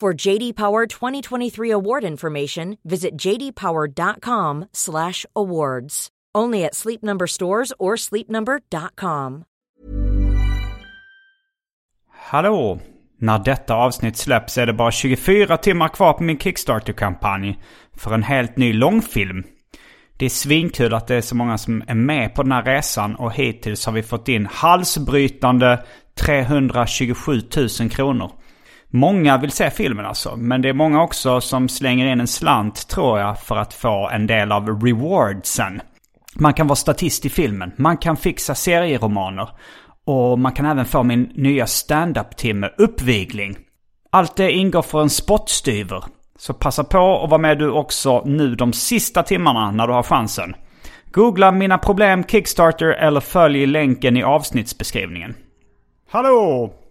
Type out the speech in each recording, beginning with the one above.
For JD Power 2023 award information, visit jdpower.com/awards. Only at Sleep Number stores or sleepnumber.com. Hallå! När detta avsnitt släpps är det bara 24 timmar kvar på min Kickstarter-kampanj för en helt ny långfilm. Det är svinkul att det är så många som är med på den här resan och hittills har vi fått in halsbrytande 327 000 kronor. Många vill se filmen alltså, men det är många också som slänger in en slant tror jag för att få en del av rewardsen. Man kan vara statist i filmen, man kan fixa serieromaner och man kan även få min nya standup-timme, Uppvigling. Allt det ingår för en spottstyver. Så passa på och var med du också nu de sista timmarna när du har chansen. Googla mina problem Kickstarter eller följ länken i avsnittsbeskrivningen. Hallå!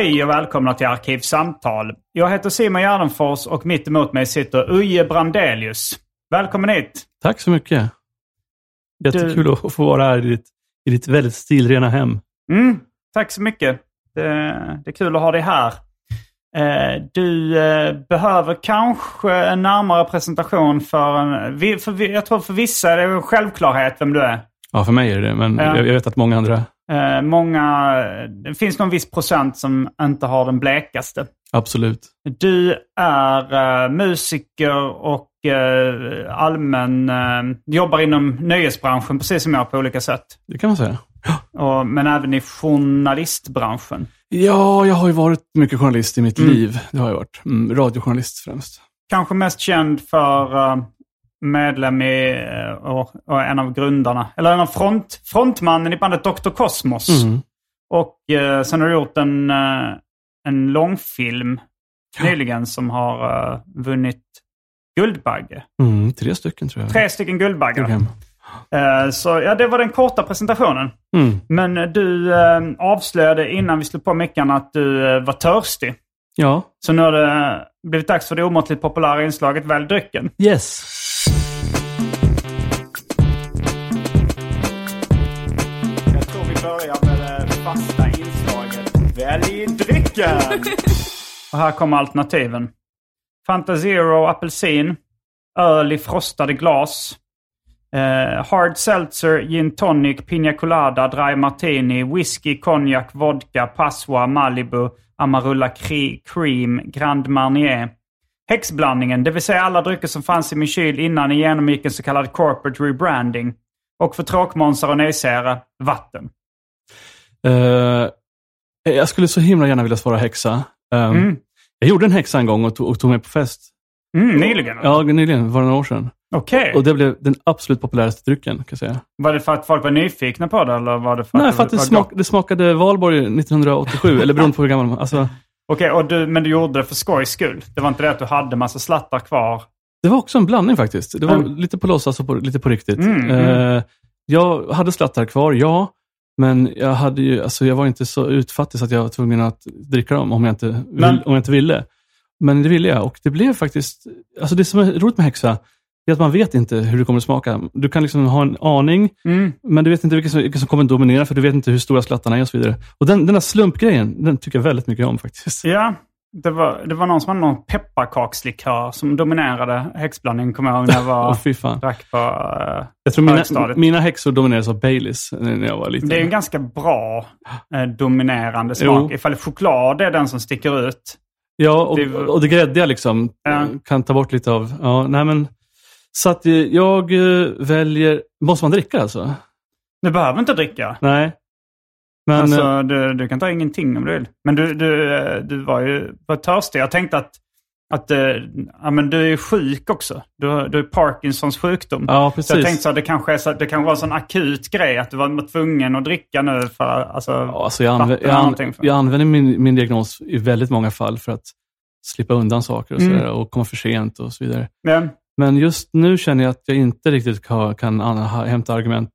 Hej och välkomna till Arkivsamtal. Jag heter Simon Gärdenfors och mitt emot mig sitter Uje Brandelius. Välkommen hit! Tack så mycket. Jättekul du... att få vara här i ditt, i ditt väldigt stilrena hem. Mm, tack så mycket. Det, det är kul att ha dig här. Eh, du eh, behöver kanske en närmare presentation för en... För, jag tror för vissa är det en självklarhet vem du är. Ja, för mig är det men ja. jag vet att många andra Eh, många, det finns någon viss procent som inte har den blekaste. Absolut. Du är uh, musiker och uh, allmän, uh, jobbar inom nöjesbranschen precis som jag på olika sätt. Det kan man säga. Och, men även i journalistbranschen. Ja, jag har ju varit mycket journalist i mitt mm. liv. Det har jag varit. Mm, radiojournalist främst. Kanske mest känd för medlem i, och, och, en av grundarna, eller en av front, frontmannen i bandet Dr. Cosmos. Mm. Och eh, sen har du gjort en, eh, en långfilm ja. nyligen som har uh, vunnit Guldbagge. Mm, tre stycken tror jag. Tre stycken Guldbaggar. Uh, så ja, det var den korta presentationen. Mm. Men du uh, avslöjade innan vi slog på mickarna att du var törstig. Ja. Så nu har det blivit dags för det omåttligt populära inslaget Välj drycken. Yes. Välj drycken! Och här kommer alternativen. Fanta Zero apelsin. Öl i frostade glas. Eh, hard seltzer, gin tonic, pina colada, dry martini, whisky, konjak, vodka, passoa, malibu, amarula cream, grand marnier. Häxblandningen, det vill säga alla drycker som fanns i min kyl innan genomgick en så kallad corporate rebranding. Och för tråkmånsar och nejsägare, vatten. Uh, jag skulle så himla gärna vilja svara häxa. Um, mm. Jag gjorde en häxa en gång och tog, och tog med på fest. Mm, nyligen? Ja, nyligen. Var det några år sedan. Okej. Okay. Och det blev den absolut populäraste drycken, kan jag säga. Var det för att folk var nyfikna på det? Eller var det för Nej, att för att det, smak, det smakade valborg 1987, eller beroende på hur gammal man alltså... Okej, okay, men du gjorde det för skojs skull? Det var inte det att du hade massa slattar kvar? Det var också en blandning faktiskt. Det var mm. lite på låtsas och på, lite på riktigt. Mm, uh, jag hade slattar kvar, ja. Men jag, hade ju, alltså jag var inte så utfattig så att jag var tvungen att dricka dem om jag inte, vill, om jag inte ville. Men det ville jag och det blev faktiskt, alltså det som är roligt med häxa, är att man vet inte hur det kommer att smaka. Du kan liksom ha en aning, Mm. men du vet inte vilka som, vilka som kommer att dominera, för du vet inte hur stora slattarna är och så vidare. Och den, den där slumpgrejen, den tycker jag väldigt mycket om faktiskt. Ja, det var, det var någon som hade någon pepparkakslikör som dominerade häxblandningen, kommer jag ihåg när jag var, fan. drack på... eh, Jag tror mina, mina häxor dominerades av Baileys när jag var liten. det är en ganska bra eh, dominerande smak. Jo. Ifall choklad är den som sticker ut. Ja, och Det och det gräddiga liksom Ja. kan ta bort lite av... Ja, nej men, så att eh, jag eh, väljer... Måste man dricka alltså? Du behöver inte dricka. Nej. Men, eh, alltså, du, du kan ta ingenting om du vill. Men du, du, eh, du var ju var törstig. Jag tänkte att, att eh, ja, men du är sjuk också. Du, du har Parkinsons sjukdom. ja, Så jag precis. tänkte att det kanske, är så, det kanske var en sån akut grej att du var tvungen att dricka nu för alltså, Ja, alltså jag, anv- jag, an- jag använder min, min diagnos i väldigt många fall för att slippa undan saker och, Mm. sådär, och komma för sent och så vidare. Men, Men just nu känner jag att jag inte riktigt kan, kan hämta argument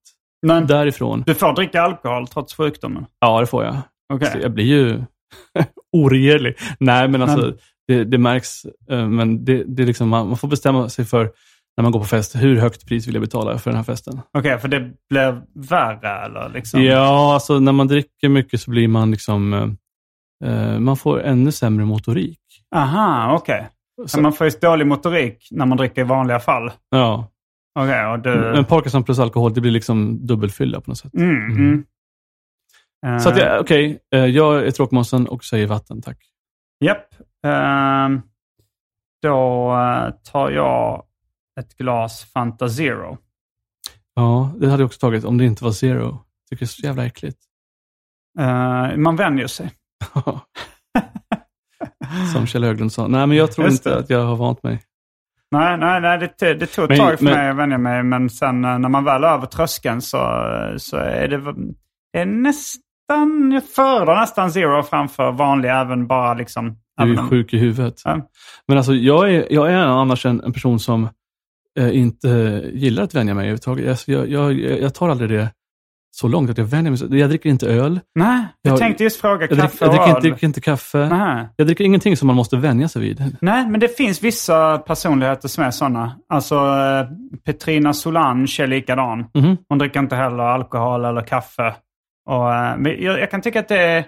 men därifrån. du får dricka alkohol trots sjukdomen? Ja, det får jag. Okej. Så jag blir ju oregerlig. Nej, men alltså Men- det, det märks. eh, Men det, det liksom, man, man får bestämma sig för när man går på fest, hur högt pris vill jag betala för den här festen? Okej, för det blev värre eller liksom? Ja, alltså när man dricker mycket så blir man liksom, eh, eh, man får ännu sämre motorik. Aha, okej. Så man får ju dålig motorik när man dricker i vanliga fall? Ja, Okej, och du... men Parkinson plus alkohol, det blir liksom dubbelfylla på något sätt. Mm, mm. Eh, Så att jag, okej, eh, jag är tråkmånsen och säger vatten, tack. Japp. Ehm, då eh, tar jag ett glas Fanta Zero. Ja, det hade jag också tagit om det inte var zero. Tycker det är så jävla äckligt. Eh, man vänjer sig. Som Kjell Höglund sa. Nej, men jag tror inte att jag har vant mig. Nej, nej, nej det, det tog ett tag för men- mig att vänja mig. Men sen eh, när man väl är över tröskeln så, så är det, är nästan, jag föredrar nästan Zero framför vanlig även bara liksom. Du är sjuk i huvudet. Ja. Men alltså, jag är, jag är annars en, en person som eh, inte gillar att vänja mig överhuvudtaget. Alltså, jag, jag, jag tar aldrig det så långt att jag vänjer mig. Jag dricker inte öl. Nej, jag, Jag- tänkte just fråga Jag, kaffe jag dricker, och inte, öl. dricker inte kaffe. Nej. Jag dricker ingenting som man måste vänja sig vid. Nej, men det finns vissa personligheter som är sådana. Alltså eh, Petrina Solange är likadan. Mhm. Hon dricker inte heller alkohol eller kaffe. Och, eh, men jag, jag kan tycka att det,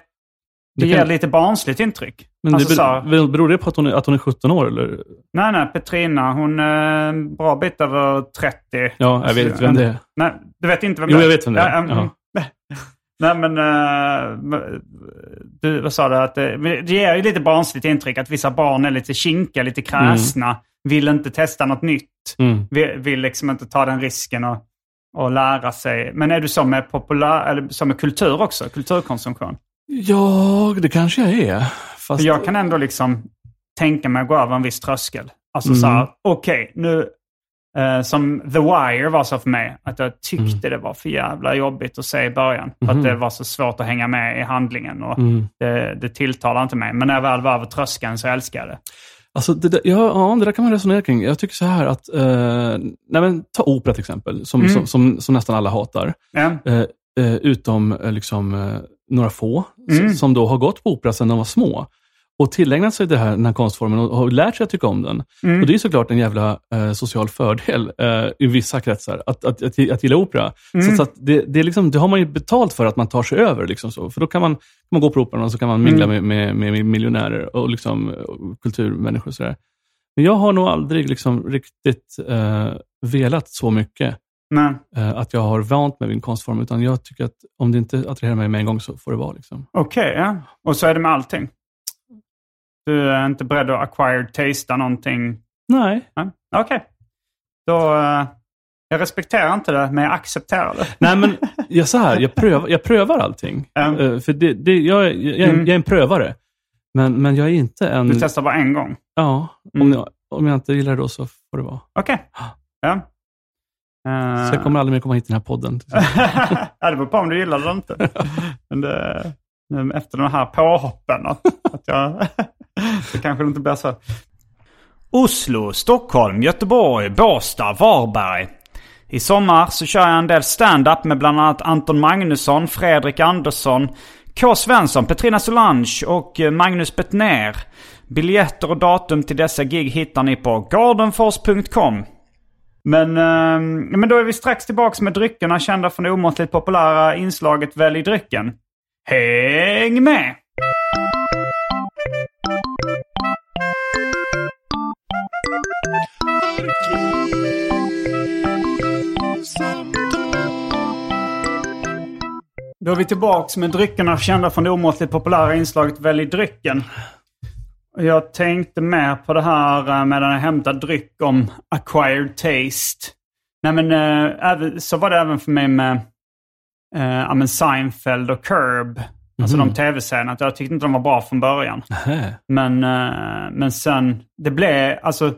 det, Det ger kan- lite barnsligt intryck. Men alltså, det så beror, beror det på att hon, är, att hon är 17 år? Eller? nej, nej, Petrina hon är en bra bit över 30. Ja, jag vet inte vem det är. Nej, du vet inte vem Jo, det är? jag vet vem det är. Ja, mm. Nej, men eh, du, vad sa du? Att det, det ger ju lite barnsligt intryck att vissa barn är lite kinka, lite kräsna, vill inte testa något nytt. Mm. Vill, vill liksom inte ta den risken och, och lära sig. Men är du så med, populär, eller så med kultur också? Kulturkonsumtion? Ja, det kanske jag är. Fast, För jag kan ändå liksom tänka mig att gå över en viss tröskel. Alltså Mm. så här, okej, nu... Eh, som The Wire var så för mig. Att jag tyckte det var för jävla jobbigt att se i början. För Mhm. att det var så svårt att hänga med i handlingen. Och Mm. det, det tilltalar inte mig. Men när jag väl var över tröskeln så älskar jag det. Alltså, det, där- ja, ja, det där kan man resonera kring. Jag tycker så här att, eh, nej men, ta opera till exempel, som, Mm. som, som, som nästan alla hatar. Ja. Eh, eh, utom eh, liksom, eh, några få, Mm. som då har gått på opera sedan de var små. Och tillägnat sig det här, den här konstformen och har lärt sig att tycka om den. Mm. Och Det är såklart en jävla eh, social fördel eh, i vissa kretsar, att, att, att, att gilla opera. Mm. Så, så att det, det, är liksom, det har man ju betalt för att man tar sig över. Liksom så. För då kan man, kan man gå på operan och så kan man mingla Mm. med, med, med miljonärer och, liksom, och kulturmänniskor. Och sådär. Men jag har nog aldrig liksom riktigt eh, velat så mycket Nej. eh, att jag har vant mig vid en konstform, utan jag tycker att om det inte attraherar mig med en gång så får det vara. Liksom. Okej, ja. Och så är det med allting? Du är inte beredd att acquired tasta någonting? Nej. Nej. Okej. Då... eh, jag respekterar inte det, men jag accepterar det. Nej, men jag, så här, jag, prövar, jag prövar allting. Ja. Eh, för det, det, jag, är- jag, är- Mm. jag är en prövare. Men, men jag är inte en... Du testar bara en gång? Ja, om, Mm. jag, om jag inte gillar det då så får det vara. Okej. Ja. Eh, Så jag kommer aldrig mer komma hit i den här podden. ja, det beror på om du gillar det eller inte. Men det, efter de här påhoppen, att, att jag... så kanske det inte blir så. Oslo, Stockholm, Göteborg, Båstad, Varberg. I sommar så kör jag en del stand-up med bland annat Anton Magnusson, Fredrik Andersson, K. Svensson, Petrina Solange och eh, Magnus Bettner. Biljetter och datum till dessa gig hittar ni på gardenfors.com. Men, eh, men då är vi strax tillbaka med dryckerna kända från det omåttligt populära inslaget Välj drycken. Häng med! Då är vi tillbaka med dryckerna kända från det omåttligt populära inslaget Välj drycken. Jag tänkte mer på det här eh, med den hämtad dryck om acquired taste. Nej men äh, även, så var det även för mig med äh, Seinfeld och Curb. Alltså Mhm. de tv-serierna. Jag tyckte inte de var bra från början. Nähä. Men, äh, men sen, det blev, alltså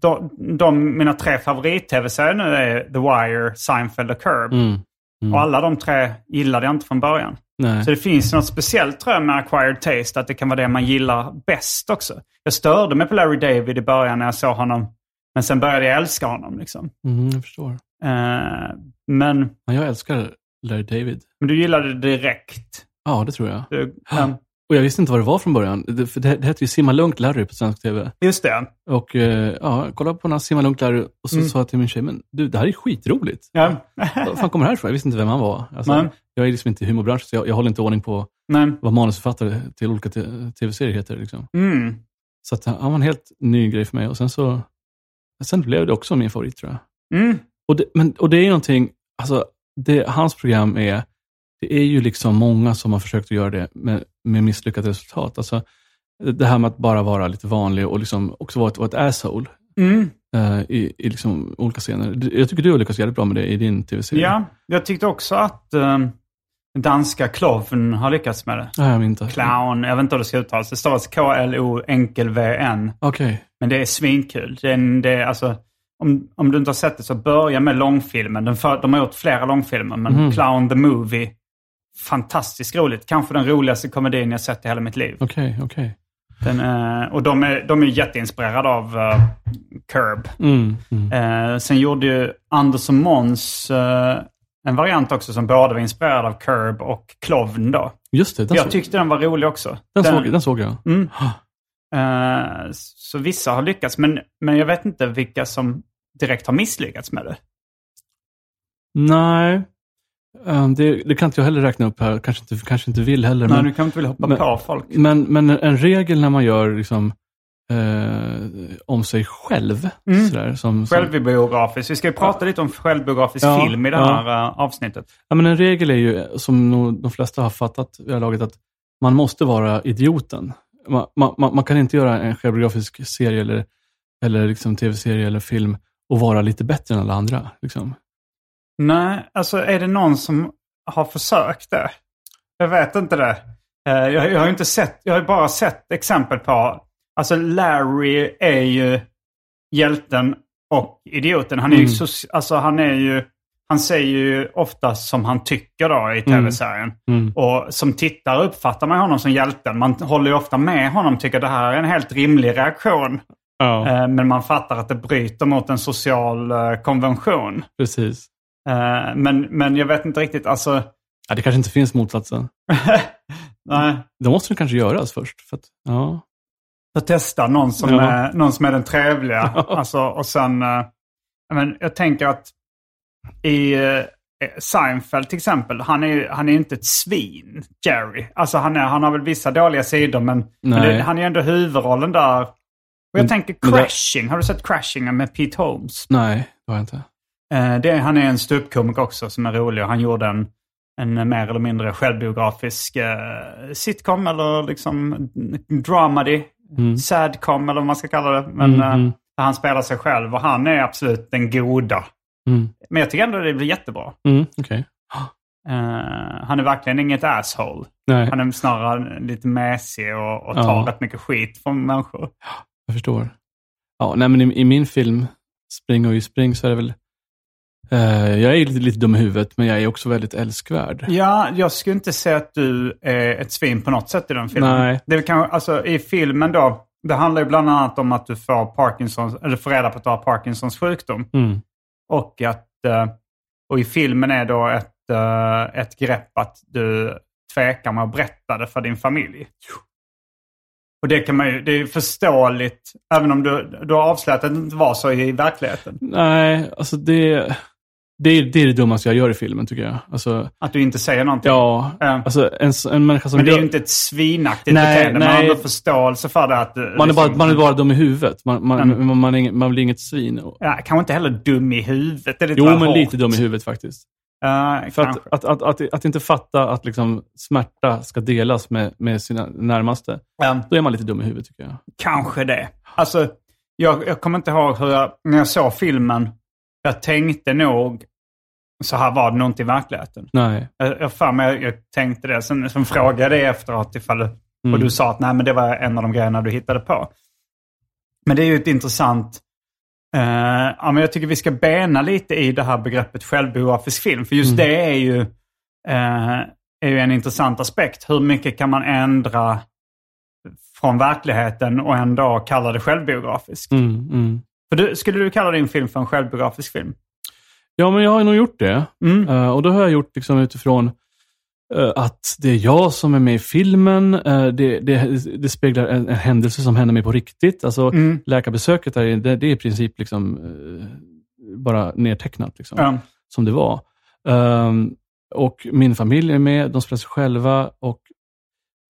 de, de, mina tre favorit-tv-serier nu är The Wire, Seinfeld och Curb. Mm. Mm. Och alla de tre gillade jag inte från början. Nej. Så det finns något speciellt tror jag med acquired taste, att det kan vara det man gillar bäst också. Jag störde mig på Larry David i början när jag såg honom, men sen började jag älska honom. Liksom. Mm, jag förstår. Eh, men, jag älskar Larry David. men du gillade det direkt. Ja, det tror jag. Du, ehm, Och jag visste inte vad det var från början. Det, för det, det hette ju Simma Lugnt Larry på svensk tv. just det. Och eh, ja, jag kollade på den här Simma Lugnt Larry och så Mm. sa jag till min tjej, men du, det här är skitroligt. Ja. Vad fan kommer det här ifrån? Jag visste inte vem han var. Alltså, Nej. jag är liksom inte i humorbranschen, så jag, jag håller inte ordning på Nej. vad manusförfattare till olika tv-serier heter. Liksom. Mm. Så att, han var en helt ny grej för mig. Och sen så sen blev det också min favorit, tror jag. Mm. Och det, men, och det är någonting, alltså, det, hans program är, det är ju liksom många som har försökt att göra det med, med misslyckat resultat. Alltså, det här med att bara vara lite vanlig och liksom också vara ett, vara ett asshole Mm. eh, i, i liksom olika scener. Jag tycker du har lyckats jävligt bra med det i din tv-serie. Ja, jag tyckte också att um, danska Kloven har lyckats med det. Nej, jag inte. Clown, jag vet inte hur det ska uttalas. Det stavas K-L-O enkel V-N. Okej. Men det är svinkul. Det är, det är, alltså, om, om du inte har sett det så börja med långfilmen. Den för, de har gjort flera långfilmer, men Mhm. Clown the Movie, fantastiskt roligt. Kanske den roligaste komedin jag sett i hela mitt liv. Okej, okej. Den, eh, och de är, de är jätteinspirerade av uh, Curb. Mm, mm. Eh, sen gjorde ju Anders och Måns eh, en variant också som både var inspirerad av Curb och Clown då. Just det, den, Jag tyckte den var rolig också. den, såg, den såg jag. Mm. Eh, så vissa har lyckats, men, men jag vet inte vilka som direkt har misslyckats med det. Nej, Eh, det, det kan inte jag heller räkna upp här. Kanske inte, kanske inte vill heller. Nej, men, du kan inte vilja hoppa men- på folk. Men, men en regel när man gör liksom, eh, om sig själv, Mm. sådär, som, Självbiografiskt. Vi ska ju prata lite om självbiografisk Ja, film i det ja. här eh, avsnittet. ja, men en regel är ju, som nog de flesta har fattat vid det här laget, att man måste vara idioten. Man, man, man man kan inte göra en självbiografisk serie eller, eller liksom tv-serie eller film och vara lite bättre än alla andra. Liksom. Nej, alltså är det någon som har försökt det? Jag vet inte det. Eh, Jag, jag har ju inte sett, jag har ju bara sett exempel på, alltså Larry är ju hjälten och idioten. Han är ju, Mm. soci- alltså han är ju, han säger ju ofta som han tycker då i tv-serien. Mm. Och som tittare uppfattar man honom som hjälten. Man håller ju ofta med honom, tycker det här är en helt rimlig reaktion. Eh, Men man fattar att det bryter mot en social eh, konvention. precis. Eh, Men, men jag vet inte riktigt, alltså... Ja, det kanske inte finns motsatsen. Nej, Det måste det kanske göras först. För att, ja. att testa någon som, Ja. är, någon som är den trevliga. alltså, och sen... eh, men jag tänker att i eh, Seinfeld till exempel, han är han är inte ett svin, Jerry. Alltså han, är, han har väl vissa dåliga sidor, men, men det, han är ändå huvudrollen där. Och jag Men- tänker men det- Crashing, har du sett Crashing med Pete Holmes? Nej, det har jag inte. Eh, det, han är en ståuppkomiker också som är rolig och han gjorde en, en mer eller mindre självbiografisk eh, sitcom eller liksom dramedy, Mm. sadcom eller vad man ska kalla det. Men Mm, eh, mm. där han spelar sig själv och han är absolut den goda. Mm. Men jag tycker ändå det blir jättebra. Mm, Okej. Eh, han är verkligen inget asshole. Nej, Han är snarare lite mesig och, och Ja. tar rätt mycket skit från människor. jag förstår. Ja, nej, men i, i min film Spring och ju spring så är det väl... Eh, jag är lite, lite dum i huvudet, men jag är också väldigt älskvärd. Ja, jag skulle inte säga att du är ett svin på något sätt i den filmen. Nej. Det kan, alltså, I filmen då, det handlar ju bland annat om att du får Parkinsons, eller får reda på att du har Parkinsons sjukdom. Mm. Och, att, eh, och i filmen är då ett, eh, ett grepp att du tvekar med att berätta det för din familj. Och det kan man ju, det är förståeligt, även om du, du har avslöjat att det inte var så i verkligheten. Nej, alltså det, det, är, det är det dummaste jag gör i filmen tycker jag. Alltså, Att du inte säger någonting. ja, alltså en, en människa som Men det är ju inte ett svinaktigt Nej, beteende. Man har nej. förståelse för det. Att, eh, man, är bara, liksom- man är bara dum i huvudet. Man, man, Mm. man, man, är man blir inget svin. Ja, kanske inte heller dum i huvudet. Det är lite Jo, men hårt. lite dum i huvudet faktiskt. Ja, För att, att, att, att, att inte fatta att liksom smärta ska delas med, med sina närmaste, Ja, då är man lite dum i huvudet tycker jag. kanske det. Alltså, jag, jag kommer inte ihåg hur jag, när jag såg filmen, jag tänkte nog, så här var det nog inte i verkligheten. Nej. Jag, jag, för mig, jag tänkte det, sen, sen frågade jag efteråt ifall, det- och Mm. du sa att nej, men det var en av de grejerna du hittade på. Men det är ju ett intressant... eh, ja, men jag tycker vi ska bena lite i det här begreppet självbiografisk film. För just Mm. det är ju, eh, är ju en intressant aspekt. Hur mycket kan man ändra från verkligheten och ändå kalla det självbiografisk? Mm, mm. För du, skulle du kalla din film för en självbiografisk film? Ja, men jag har nog gjort det. Mm. Eh, och då har jag gjort liksom utifrån eh, att det är jag som är med i filmen. Eh, det, det, det speglar en, en händelse som hände mig på riktigt. Alltså, Mm. Läkarbesöket är, det, det är i princip liksom, bara nedtecknat. Liksom. Ja. som det var. Ehm, och min familj är med, de spelar sig själva och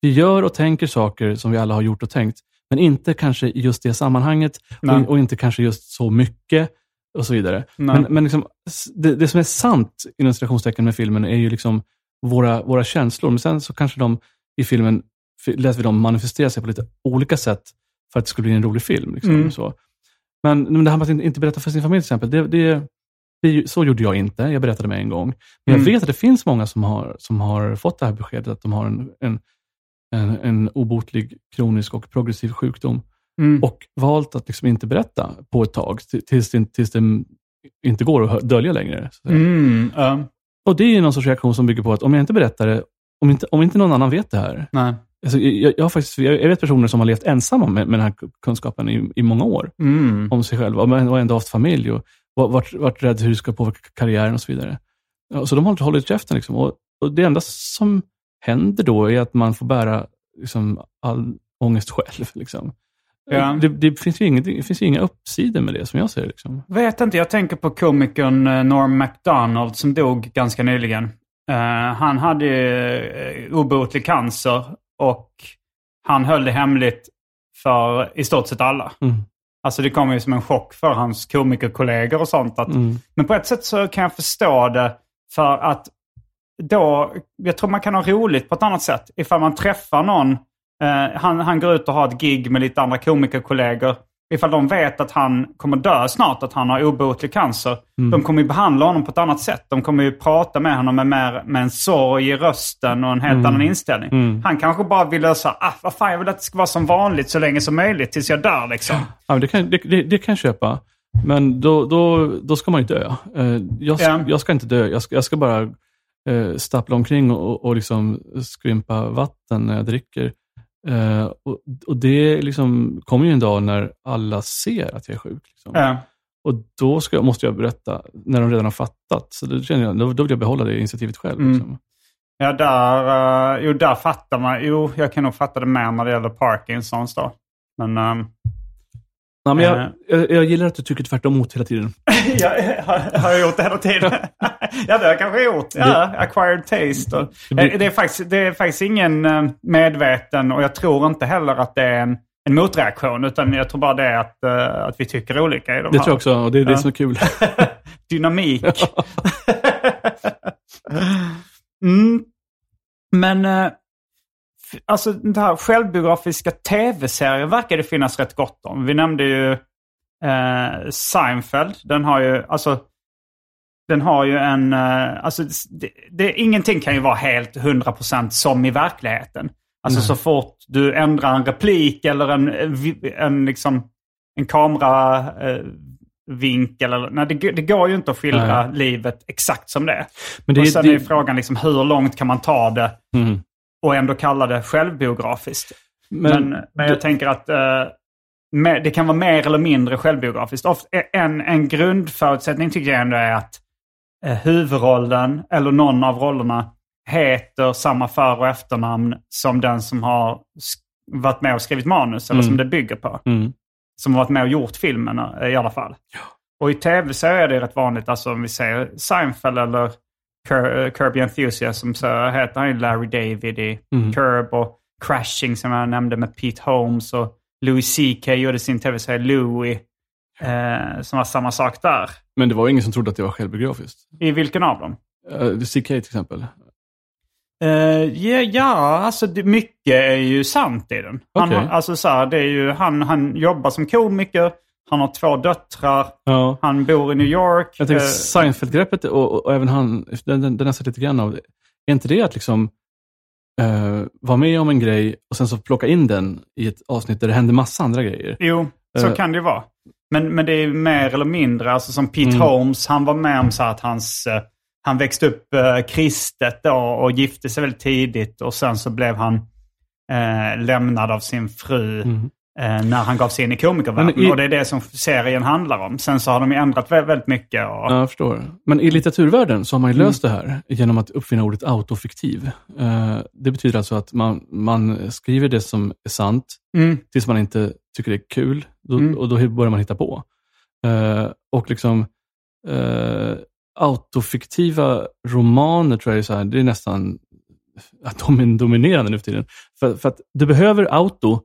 vi gör och tänker saker som vi alla har gjort och tänkt, men inte kanske just det sammanhanget och, och inte kanske just så mycket och så vidare. Nej. Men, men liksom, det, det som är sant inom citationstecken med filmen är ju liksom våra, våra känslor, men sen så kanske de i filmen lät vi dem manifestera sig på lite olika sätt för att det skulle bli en rolig film. Liksom, Mm. så. Men, men det här med att inte- inte berätta för sin familj till exempel, det, det, det, så gjorde jag inte. Jag berättade med en gång. Men jag Mm. vet att det finns många som har, som har fått det här beskedet att de har en, en, en, en obotlig kronisk och progressiv sjukdom Mm. och valt att liksom inte berätta på ett tag tills det, tills det inte går att dölja längre. Mm. ja. Och Det är någon sorts reaktion som bygger på att om jag inte berättar det, om inte, om inte någon annan vet det här. Nej. Alltså, jag, jag, har faktiskt, jag vet personer som har levt ensamma med, med den här kunskapen i, i många år Mm. om sig själva, och ändå haft familj och va- varit, varit rädd hur det ska påverka karriären och så vidare. Så de har inte hållit käften. Liksom. Och, och Det enda som händer då är att man får bära liksom, all ångest själv. Liksom. Ja. Det, det, finns ju ingenting, det finns ju inga uppsidor med det som jag ser. Liksom. Vet inte, jag tänker på komikern eh, Norm MacDonald som dog ganska nyligen. Eh, han hade uh, obotlig cancer och han höll det hemligt för i stort sett alla. Mm. Alltså det kom ju som en chock för hans komikerkollegor och sånt. Att, Mm. Men på ett sätt så kan jag förstå det för att då, jag tror man kan ha roligt på ett annat sätt. Ifall man träffar någon, eh, han, han går ut och har ett gig med lite andra komikerkollegor. Ifall de vet att han kommer dö snart, att han har obotlig cancer. De kommer ju behandla honom på ett annat sätt. De kommer ju prata med honom med, mer, med en sorg i rösten och en helt annan inställning. Mm. Han kanske bara vill lösa, ah, vad fan, jag vill att det ska vara som vanligt så länge som möjligt tills jag dör liksom. Ja, det, kan, det, det, det kan jag köpa, men då, då, då ska man ju dö. Eh, Jag, ska- Ja. jag ska inte dö, jag ska, jag ska bara eh, stappla omkring och, och liksom skrympa vatten när jag dricker. Eh, och, och Det liksom kommer ju en dag när alla ser att jag är sjuk. Liksom. Ja. Och då ska, måste jag berätta när de redan har fattat. Så då, känner jag, då, då vill jag behålla det initiativet själv. Mm. Liksom. Ja, där, eh, jo, där fattar man. Jo, jag kan nog fatta det mer när det gäller Parkinsons då. Men ehm, Ja, men Eh. jag, jag, jag gillar att du tycker tvärtom emot hela tiden. jag, har, har jag gjort det hela tiden? ja, det har jag kanske gjort. Ja, acquired taste. Och, Det Eh, det, är faktiskt, det är faktiskt ingen eh, medveten och jag tror inte heller att det är en, en motreaktion. Utan jag tror bara det är att, att vi tycker olika i de Det här. tror jag också, och det är det som är kul. Dynamik. mm. Men alltså den här självbiografiska tv-serier verkar det finnas rätt gott om. Vi nämnde ju eh, Seinfeld. Den har ju, alltså, den har ju en, eh, alltså det, det, ingenting kan ju vara helt 100% som i verkligheten. Alltså så fort du ändrar en replik eller en, en, en liksom, en kamera... Eh, vinkel eller... Nej, det, det går ju inte att skildra livet exakt som det är. Men det, och är- sen det, är frågan liksom hur långt kan man ta det mm. Och ändå kalla det självbiografiskt. Men, Men, men jag tänker att eh, det kan vara mer eller mindre självbiografiskt. Ofta, en, en grundförutsättning tycker jag ändå är att eh, huvudrollen eller någon av rollerna heter samma för och efternamn som den som har varit med och skrivit manus, eller Mm. som det bygger på. Mm. Som har varit med och gjort filmen eh, i alla fall. Och i tv-serier är det rätt vanligt, alltså om vi säger Seinfeld eller Cur- eh, Curb Your Enthusiasm så heter han ju Larry David i Mm. Curb och Crashing som jag nämnde med Pete Holmes och Louis CK gjorde sin tv-serie Louie. Eh, som var samma sak där. Men det var ingen som trodde att det var självbiografiskt. I vilken av dem? Uh, CK till exempel. Eh, ja, ja, alltså det, mycket är ju sant i den. Han, har- alltså så här, det är ju, han, han jobbar som komiker, han har två döttrar, Ja. han bor i New York. Jag tänker Eh, Seinfeld-greppet och, och, och även han, den, den, den har sett lite grann av. Är inte det att liksom uh, vara med om en grej och sen så plocka in den i ett avsnitt där det händer massa andra grejer? Jo, så Eh. kan det ju vara. Men, men det är mer eller mindre, alltså som Pete Mm. Holmes, han var med om så att hans, han växte upp eh, kristet då och gifte sig väldigt tidigt och sen så blev han eh, lämnad av sin fru Mm. Eh, när han gav sig in i komikervärlden. I- Och det är det som serien handlar om. Sen så har de ju ändrat vä- väldigt mycket. Och, Ja, jag förstår. Men i litteraturvärlden så har man ju Mm. löst det här genom att uppfinna ordet autofiktiv. Eh, det betyder alltså att man, man skriver det som är sant Mm. tills man inte tycker det är kul. Då, Mm. Och då börjar man hitta på. Eh, och liksom eh, autofiktiva romaner tror jag är, så här, det är nästan att de är dominerande nu för tiden. För, för att du behöver auto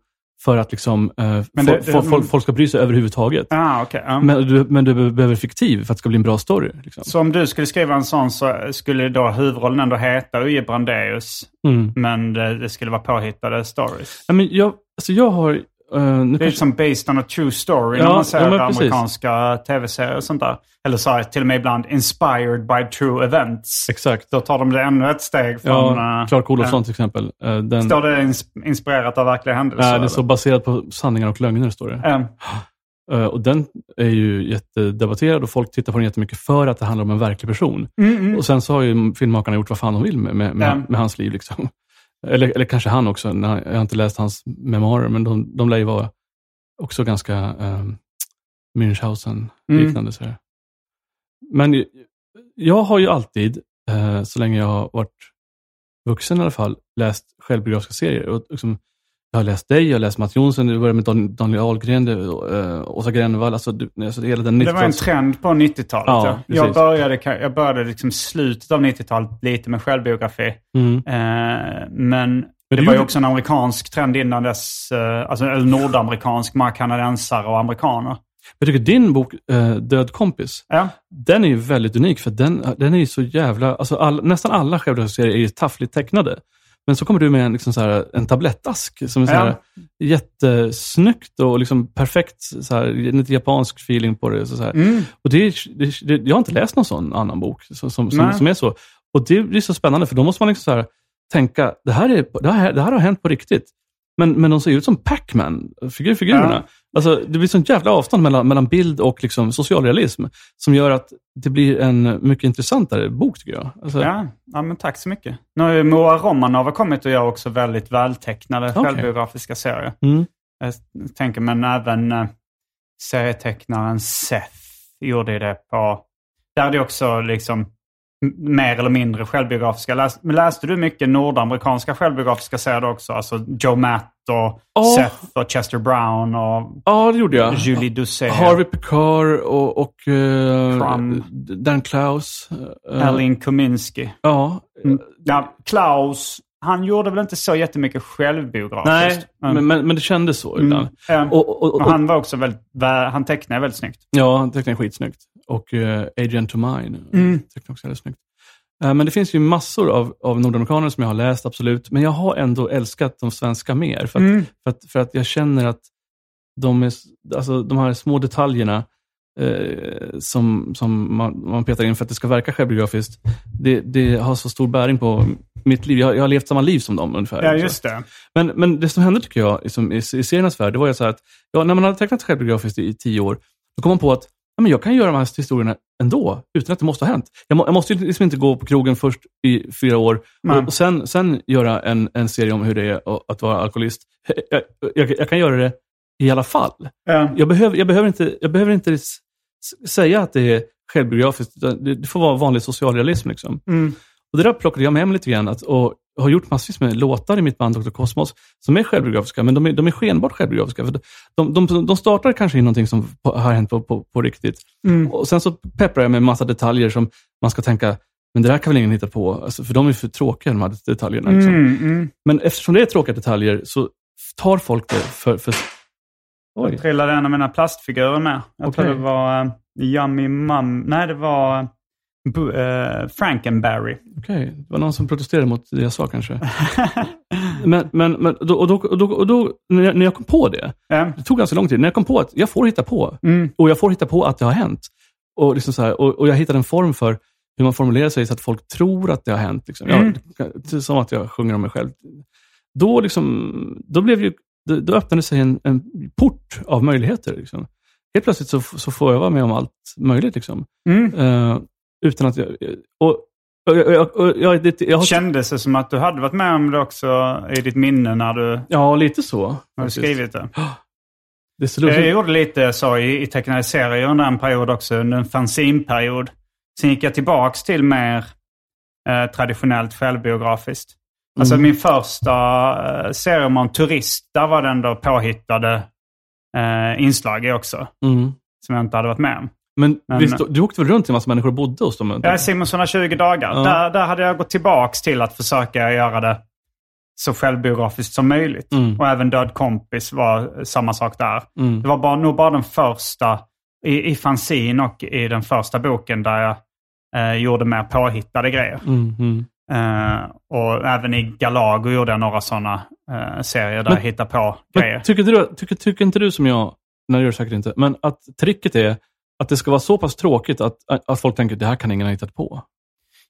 för att liksom, eh, Men fo- det- det- fo- folk, ska bry sig överhuvudtaget. Ah, okay, ja. Men, du, men du behöver fiktiv för att det ska bli en bra story. Liksom. Så om du skulle skriva en sån så skulle då huvudrollen ändå heta Uje Brandeus. Mm. Men det, det skulle vara påhittade stories. Ja, men jag, alltså jag har... nu Det är som based on a true story Ja, när man ja, ser precis. amerikanska tv-serier och sånt där. Eller så här, till och med ibland inspired by true events. exakt. Då tar de det ännu ett steg från... Ja, eh, Clark Olofsson till exempel. eh, den, Står det ins- inspirerat av verkliga händelser? nej, det är så eller? baserat på sanningar och lögner, står det. Eh, Eh, och den är ju jättedebatterad och folk tittar på den jättemycket för att det handlar om en verklig person. mm, mm. Och sen så har ju filmmakarna gjort vad fan de vill med, med, med, Ja. med hans liv. Liksom. Eller, eller kanske han också. Jag har inte läst hans memoarer, men de, de lär ju vara också ganska eh, Münchhausen-liknande. här. Men jag har ju alltid, eh, så länge jag har varit vuxen i alla fall, läst självbiografiska serier. Och liksom, jag har läst dig, jag har läst Mats Jonsson, det började med Dan- Daniel Ahlgren, det, uh, Åsa Grönvall, alltså, du- alltså hela den Det var en 90-tals... trend på 90-talet. Ja, Ja, jag började, jag började liksom slutet av 90-talet lite med självbiografi. Mm. Eh, men det du var ju också en amerikansk trend innan dess. Eh, alltså nordamerikansk, många kanadensare och amerikaner. Jag tycker din bok, Död kompis, Ja, den är ju väldigt unik för den, den är ju så jävla, alltså all, nästan alla självbiografiska är ju taffligt tecknade. Men så kommer du med en, liksom så här, en tablettask som är så här, jättesnyggt och liksom perfekt, så här, lite japansk feeling på det. Så så mm. Och det, är- det, det, jag har inte läst någon sån annan bok som, som, som, som är så. Och det blir så spännande för då måste man liksom så här, tänka, det här, är, det, här, det här har hänt på riktigt. Men, men de ser ut som Pac-Man, figur, figurerna. Alltså, det blir sånt jävla avstånd mellan, mellan bild och liksom socialrealism som gör att det blir en mycket intressantare bok tycker jag. Alltså, ja. ja, men tack så mycket. Nu har ju Moa Romanova kommit och gör också väldigt vältecknade Okej. självbiografiska serier. Mm. Jag tänker, men även eh, serietecknaren Seth gjorde ju det på... Där är det också liksom mer eller mindre självbiografiska. Läs, läste du mycket nordamerikanska självbiografiska serier också? Alltså Joe Matt och Ja. Seth och Chester Brown och Ja, det gjorde jag. Julie Doucet. Harvey Picard och, och eh, Crumb. Dan Klaus. eh, Erling Kominski. Ja. Mm. Ja, Klaus, han gjorde väl inte så jättemycket självbiografiskt. Nej, men, men, men det kändes så Mm. ibland. Eh, Och, och, och, han var också väldigt, vä- han tecknade väldigt snyggt. Ja, han tecknar skitsnyggt. Och uh, Adrian to Mine Mm. tecknar också väldigt snyggt. Eh, men det finns ju massor av, av nordamerikaner som jag har läst, absolut. Men jag har ändå älskat de svenska mer. För att, Mm. för att, för att jag känner att de, är, alltså, de här små detaljerna eh, som, som man, man petar in för att det ska verka självbiografiskt, det, det har så stor bäring på mitt liv. Jag, jag har levt samma liv som dem ungefär. Ja, just det. Men, men det som hände tycker jag liksom, i, i seriernas värld, det var ju så här att ja, när man hade tecknat självbiografiskt i, i tio år, då kom man på att ja, men jag kan göra de här historierna ändå, utan att det måste ha hänt. Jag, må, jag måste liksom inte gå på krogen först i fyra år och, och sen, sen göra en, en serie om hur det är att- vara alkoholist. Jag, jag, jag kan göra det i alla fall. Ja. Jag behöver, jag behöver inte, jag behöver inte säga att det är självbiografiskt, det, det får vara vanlig socialrealism. Liksom. Mm. Och det där plockade jag med mig lite grann. Att, och har gjort massvis med låtar i mitt band Dr. Cosmos som är självbiografiska, men de är, de är skenbart självbiografiska. För de, de, de startar kanske i någonting som har hänt på, på, på riktigt. Mm. Och Sen så pepprar jag med massa detaljer som man ska tänka, men det där kan väl ingen hitta på? Alltså, för de är för tråkiga, de här detaljerna. Liksom. Mm, mm. Men eftersom det är tråkiga detaljer så tar folk det för... för... Oj. Jag trillade en av mina plastfigurer med. Jag okay. tror det var uh, Yummy Mum. Nej, det var uh, Frankenberry. Okej, okay. det var någon som protesterade mot det jag sa kanske. men men, men då, och då, och då, och då, när, jag, när jag kom på det, mm. det tog ganska lång tid, när jag kom på att jag får hitta på. Mm. Och jag får hitta på att det har hänt. Och, liksom så här, och, och jag hittade en form för hur man formulerar sig så att folk tror att det har hänt. Liksom. Mm. Ja, som att jag sjunger om mig själv. Då, liksom, då, blev ju, då, då öppnade sig en, en port av möjligheter. Liksom. Helt plötsligt så, så får jag vara med om allt möjligt. Liksom. Mm. Uh, utan att jag... Och, och, och, och jag, det, jag har... Kändes det som att du hade varit med om det också i ditt minne när du... Ja, lite så. Har du skrivit det? det jag gjorde lite så i, i tecknade serier under en period också, under en fanzinperiod. Sen gick jag tillbaks till mer eh, traditionellt självbiografiskt. Alltså mm. min första eh, serie om en turist, där var det ändå påhittade eh, inslag också. Mm. Som jag inte hade varit med om. Men, Men visst, du åkte väl runt till en massa människor och bodde hos dem? Ja, Simonsson 20 dagar. Ja. Där, där hade jag gått tillbaks till att försöka göra det så självbiografiskt som möjligt. Mm. Och även Död kompis var samma sak där. Mm. Det var bara, nog bara den första i, i fanzin och i den första boken där jag eh, gjorde mer påhittade grejer. Mm, mm. Eh, och även i Galago gjorde jag några sådana eh, serier där men, jag hittade på grejer. Tycker, du, tycker, tycker inte du som jag, nej det gör säkert inte, men att tricket är att det ska vara så pass tråkigt att, att folk tänker att det här kan ingen ha hittat på?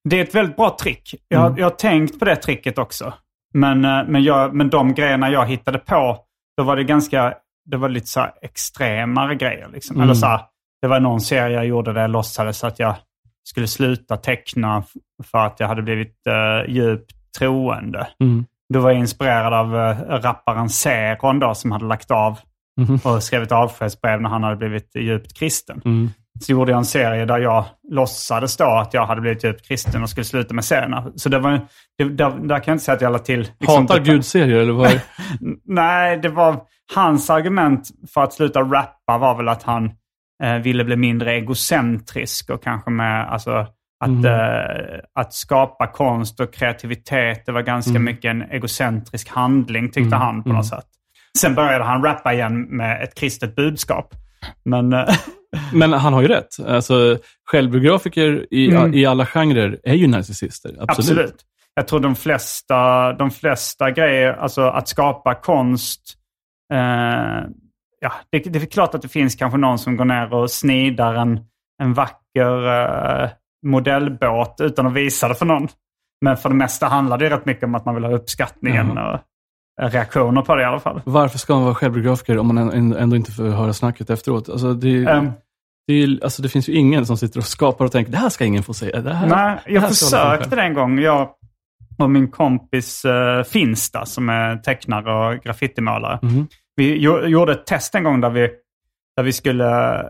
Det är ett väldigt bra trick. Jag, mm. jag har tänkt på det tricket också. Men, eh, men, jag, men de grejerna jag hittade på, då var det ganska det var lite så extremare grejer. Liksom. Mm. Eller så här, det var någon serie jag gjorde där jag låtsades att jag skulle sluta teckna för att jag hade blivit uh, djupt troende. Mm. Då var jag inspirerad av uh, rapparen Seron då, som hade lagt av mm. och skrivit avskedsbrev när han hade blivit djupt kristen. Mm. Så gjorde jag en serie där jag låtsades då att jag hade blivit djupt kristen och skulle sluta med serierna. Så det var, det, där, där kan jag inte säga att jag la till... Liksom, Hatar Gud-serier eller vad? Nej, det var hans argument för att sluta rappa var väl att han eh, ville bli mindre egocentrisk och kanske med alltså, att, mm. eh, att skapa konst och kreativitet. Det var ganska mm. mycket en egocentrisk handling tyckte mm. han på något mm. sätt. Sen började han rappa igen med ett kristet budskap. Men, eh, Men han har ju rätt. Alltså, självbiografiker i, mm. i alla genrer är ju narcissister. Absolut. Absolut. Jag tror de flesta, de flesta grejer, alltså att skapa konst, eh, ja, det, det, är klart att det finns kanske någon som går ner och snidar en, en vacker eh, modellbåt utan att visa det för någon. Men för det mesta handlar det rätt mycket om att man vill ha uppskattningen mm. och reaktioner på det i alla fall. Varför ska man vara självbiografiker om man ändå inte får höra snacket efteråt? Alltså det, um, det, är, alltså det finns ju ingen som sitter och skapar och tänker det här ska ingen få säga. Det här, nej, jag försökte det en gång. Jag och min kompis uh, Finsta som är tecknare och graffitimålare. Mm. Vi gjorde ett test en gång där vi, där, vi skulle,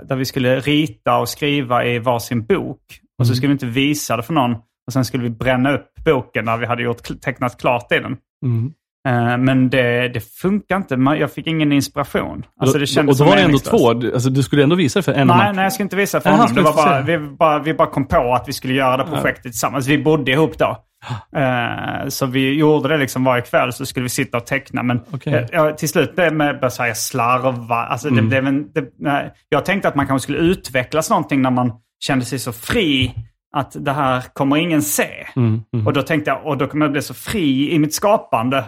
där vi skulle rita och skriva i varsin bok. Och så mm. skulle vi inte visa det för någon. Och sen skulle vi bränna upp boken när vi hade gjort, tecknat klart i den. Mm. Eh, men det, det funkar inte. Jag fick ingen inspiration. Alltså det kändes och då var det ändå två. Alltså du skulle ändå visa det för en Nej, nej jag skulle inte visa det för nej, honom. Det var bara, vi, bara, vi bara kom på att vi skulle göra det projektet ja. tillsammans. Vi bodde ihop då. Uh, så vi gjorde det liksom varje kväll så skulle vi sitta och teckna. Men okay. uh, till slut blev det med att säga slarva. Alltså mm. det blev en, det, uh, jag tänkte att man kanske skulle utvecklas någonting när man kände sig så fri att det här kommer ingen se. Mm, mm. Och då tänkte jag, och då kommer jag bli så fri i mitt skapande Eh,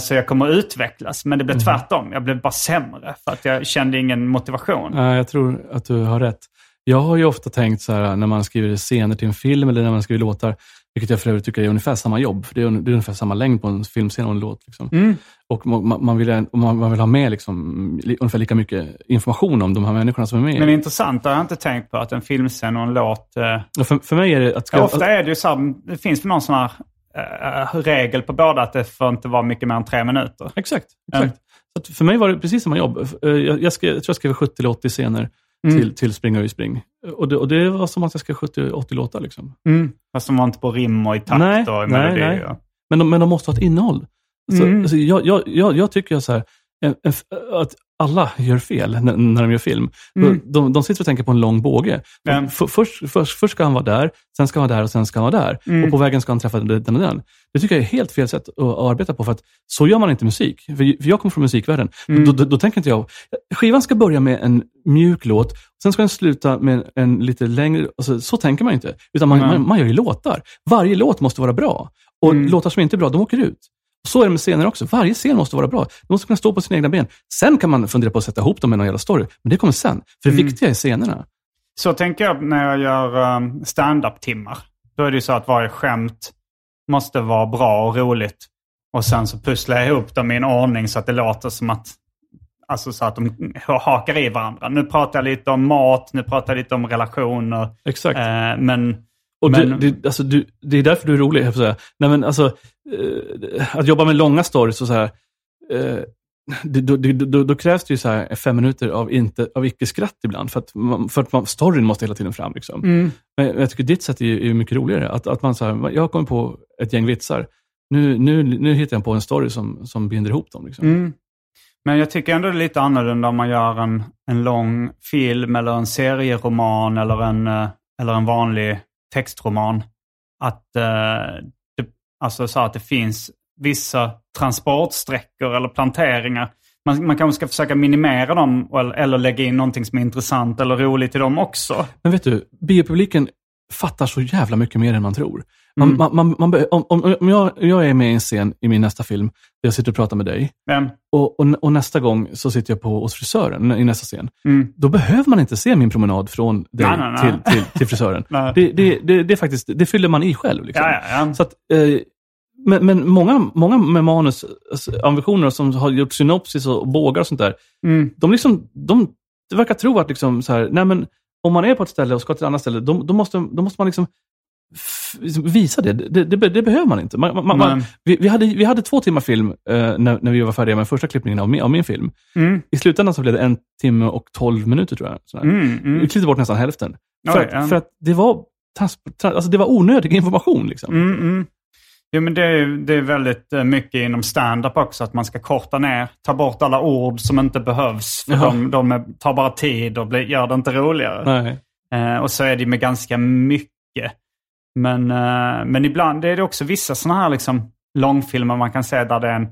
så jag kommer att utvecklas. Men det blev mm. tvärtom. Jag blev bara sämre för att jag kände ingen motivation. Jag tror att du har rätt. Jag har ju ofta tänkt så här när man skriver scener till en film eller när man skriver låtar, vilket jag för övrigt tycker är ungefär samma jobb. För det är, det är ungefär samma längd på en filmscen och en låt. Liksom. Mm. Och man, man, vill, man, vill ha med liksom, ungefär lika mycket information om de här människorna som är med. Men intressant, har jag inte tänkt på, att en filmscen och en låt... Eh... För, för mig är det att... Ska, ofta är det ju så här, det finns väl någon sån här uh, regel på båda att det får inte vara mycket mer än tre minuter. Exakt. exakt. Mm. Så för mig var det precis samma jobb. Eh, jag, jag, skrev, jag tror jag skrev 70 80 scener mm. till, till Spring och spring. Och det, och det var som att jag skrev 70-80 låtar. Liksom. Mm. Fast de var inte på rim och i takt nej, och melodi. Nej, nej. Men de, men de måste ha ett innehåll. Mm. alltså, jag, jag, jag, jag tycker så här, att alla gör fel när, de gör film. Mm. De, de sitter och tänker på en lång båge. För, först, först, först ska han vara där, sen ska han vara där och sen ska han vara där. Mm. Och på vägen ska han träffa den och den. Det tycker jag är helt fel sätt att, arbeta på, för att så gör man inte musik. För, jag kommer från musikvärlden. Mm. Då, då, då tänker inte jag, skivan ska börja med en mjuk låt, sen ska den sluta med en, lite längre, alltså, så tänker man inte. Utan man, man, man gör ju låtar. Varje låt måste vara bra. Och Mm. låtar som inte är bra, de åker ut. Så är det med scener också. Varje scen måste vara bra. De måste kunna stå på sina egna ben. Sen kan man fundera på att sätta ihop dem med någon jävla story. Men det kommer sen. För det Mm. viktiga är scenerna. Så tänker jag när jag gör um, stand-up-timmar. Då är det ju så att varje skämt måste vara bra och roligt. Och sen så pusslar jag ihop dem i en ordning så att det låter som att Alltså så att de hakar i varandra. Nu pratar jag lite om mat, nu pratar jag lite om relationer. Exakt. Eh, men Och Men- du, det, alltså, du, det är därför du är rolig, jag säga. Nej, men alltså, eh, att jobba med långa stories och så här, eh, det, då, då, då krävs det ju så här fem minuter av, inte, av icke-skratt ibland, för att, man, för att man, storyn måste hela tiden fram. Liksom. mm, Men jag tycker ditt sätt är, är mycket roligare. Att, att man så här, jag kommit på ett gäng vitsar. Nu, nu, nu hittar jag på en story som, som binder ihop dem. Liksom. mm. Men jag tycker ändå det är lite annorlunda om man gör en, en lång film eller en serieroman eller en, eh, eller en vanlig textroman. Att, eh, det, alltså så att det finns vissa transportsträckor eller planteringar. Man, man kanske ska försöka minimera dem eller, eller lägga in någonting som är intressant eller roligt i dem också. Men vet du, biopubliken fattar så jävla mycket mer än man tror. Man, Mm. man, man, man, om om, jag, jag är med i en scen i min nästa film, där jag sitter och pratar med dig, Men, och, och, och nästa gång så sitter jag på hos frisören i nästa scen. mm, Då behöver man inte se min promenad från dig Nej, nej. Till, till, till frisören. Det, det, det, det, är faktiskt, det fyller man i själv. Liksom. ja, ja, ja. Så att, eh, men men många, många med manus, alltså, som har gjort synopsis och bågar och sånt där, Mm, de, liksom, de verkar tro att liksom så här, nej men, om man är på ett ställe och ska till ett annat ställe, då, då, måste, då måste man liksom visa det. Det, det. det behöver man inte. Man, man, man, vi, vi, hade, vi hade två timmar film eh, när, när vi var färdiga med första klippningen av min, av min film. mm, I slutändan så blev det en timme och tolv minuter tror jag. Sådär. mm, mm. Vi klippte bort nästan hälften. För, Oj, att, ja. för att det var, trans, trans, alltså det var onödig information. Liksom. Mm, mm. Jo, men det är, det är väldigt eh, mycket inom stand-up också, att man ska korta ner, ta bort alla ord som inte behövs. För Jaha. de, de är, tar bara tid och blir, gör det inte roligare. Eh, och så är det med ganska mycket. Men, eh, men ibland är det också vissa sådana här liksom, långfilmer man kan se där det är, en,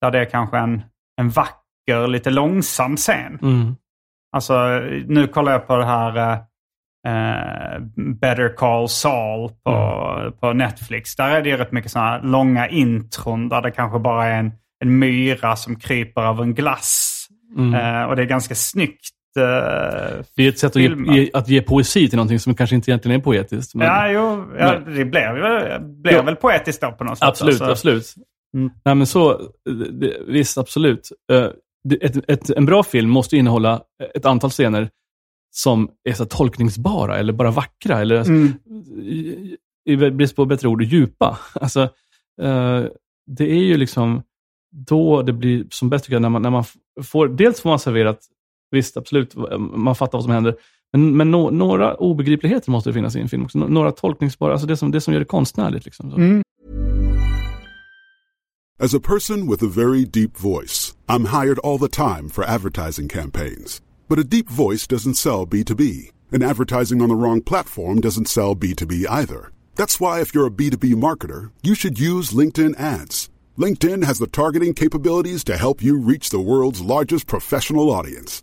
där det är kanske en, en vacker, lite långsam scen. Mm. Alltså, nu kollar jag på det här eh, eh, Better Call Saul på, Mm. på Netflix. Där är det ju rätt mycket sådana här långa intron där det kanske bara är en, en myra som kryper av en glass. Mm. Eh, och det är ganska snyggt. Eh, Det är ett sätt att ge, att ge poesi till någonting som kanske inte egentligen är poetiskt. Men... Ja, jo, ja, det blev, blev Ja. väl poetiskt då på något sätt. Absolut, alltså. absolut. Mm. Nej, men så, det, visst, absolut. Eh, Ett, ett, en bra film måste innehålla ett antal scener som är så tolkningsbara eller bara vackra. Eller, alltså, Mm. i, i brist på bättre ord, djupa. Alltså, eh, det är ju liksom då det blir som bäst, tycker jag, när man, när man får, dels får man serverat, visst, absolut, man fattar vad som händer, men, men nå- några obegripligheter måste det finnas i en film också. Nå- Några tolkningsbara, alltså det som, det som gör det konstnärligt. Liksom, så. Mm. As a person with a very deep voice, I'm hired all the time for advertising campaigns. But a deep voice doesn't sell B2B, and advertising on the wrong platform doesn't sell B2B either. That's why if you're a B2B marketer, you should use LinkedIn ads. LinkedIn has the targeting capabilities to help you reach the world's largest professional audience.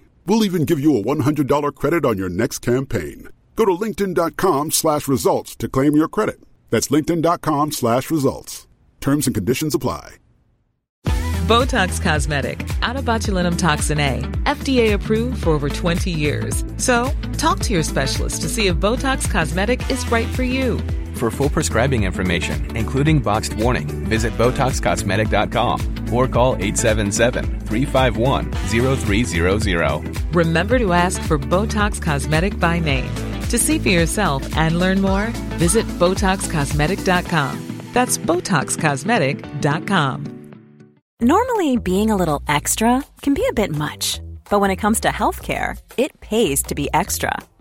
We'll even give you a $100 credit on your next campaign. Go to linkedin.com slash results to claim your credit. That's linkedin.com slash results. Terms and conditions apply. Botox Cosmetic, out of botulinum toxin A, FDA approved for over 20 years. So, talk to your specialist to see if Botox Cosmetic is right for you. For full prescribing information, including boxed warning, visit BotoxCosmetic.com or call 877-351-0300. Remember to ask for Botox Cosmetic by name. To see for yourself and learn more, visit BotoxCosmetic.com. That's BotoxCosmetic.com. Normally, being a little extra can be a bit much, but when it comes to healthcare, it pays to be extra.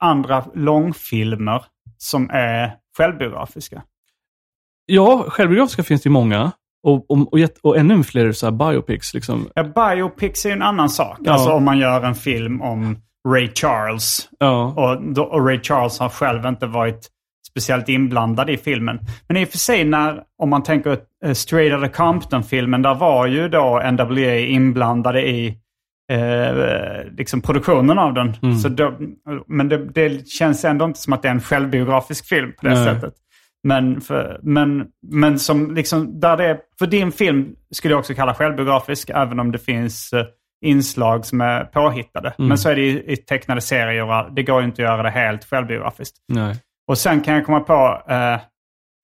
andra långfilmer som är självbiografiska? Ja, självbiografiska finns det ju många. Och, och, och, och ännu fler så här biopics. Liksom. Ja, biopics är ju en annan sak. Ja. Alltså om man gör en film om Ray Charles. Ja. Och, och Ray Charles har själv inte varit speciellt inblandad i filmen. Men i och för sig när, om man tänker uh, Straight Outta Compton-filmen, där var ju då NWA inblandade i eh, liksom produktionen av den. Mm. Så då, men det, det känns ändå inte som att det är en självbiografisk film på det Nej. sättet. Men, för, men, men som liksom, där det är, för din film skulle jag också kalla självbiografisk, även om det finns eh, inslag som är påhittade. Mm. Men så är det i, i tecknade serier, det går ju inte att göra det helt självbiografiskt. Nej. Och sen kan jag komma på, eh,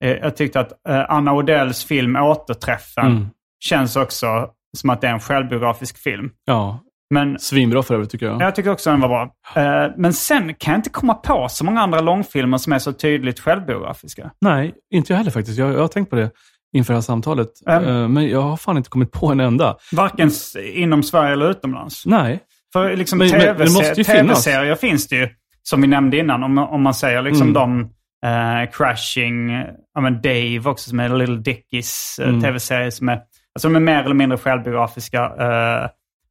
eh, jag tyckte att eh, Anna Odells film Återträffen Mm. känns också som att det är en självbiografisk film. Ja. Men Svinbra för övrigt tycker jag. jag tycker också den var bra. Eh, men sen kan jag inte komma på så många andra långfilmer som är så tydligt självbiografiska. Nej, inte jag heller faktiskt. Jag, jag har tänkt på det inför det här samtalet. Mm. Men jag har fan inte kommit på en enda. Varken inom Sverige eller utomlands. Nej. För liksom tv-serier finns det ju, som vi nämnde innan. Om, om man säger liksom Mm. de eh, Crashing, ja men Dave också som är Little Dickies uh, Mm. tv-serier som är, alltså de är mer eller mindre självbiografiska. Eh,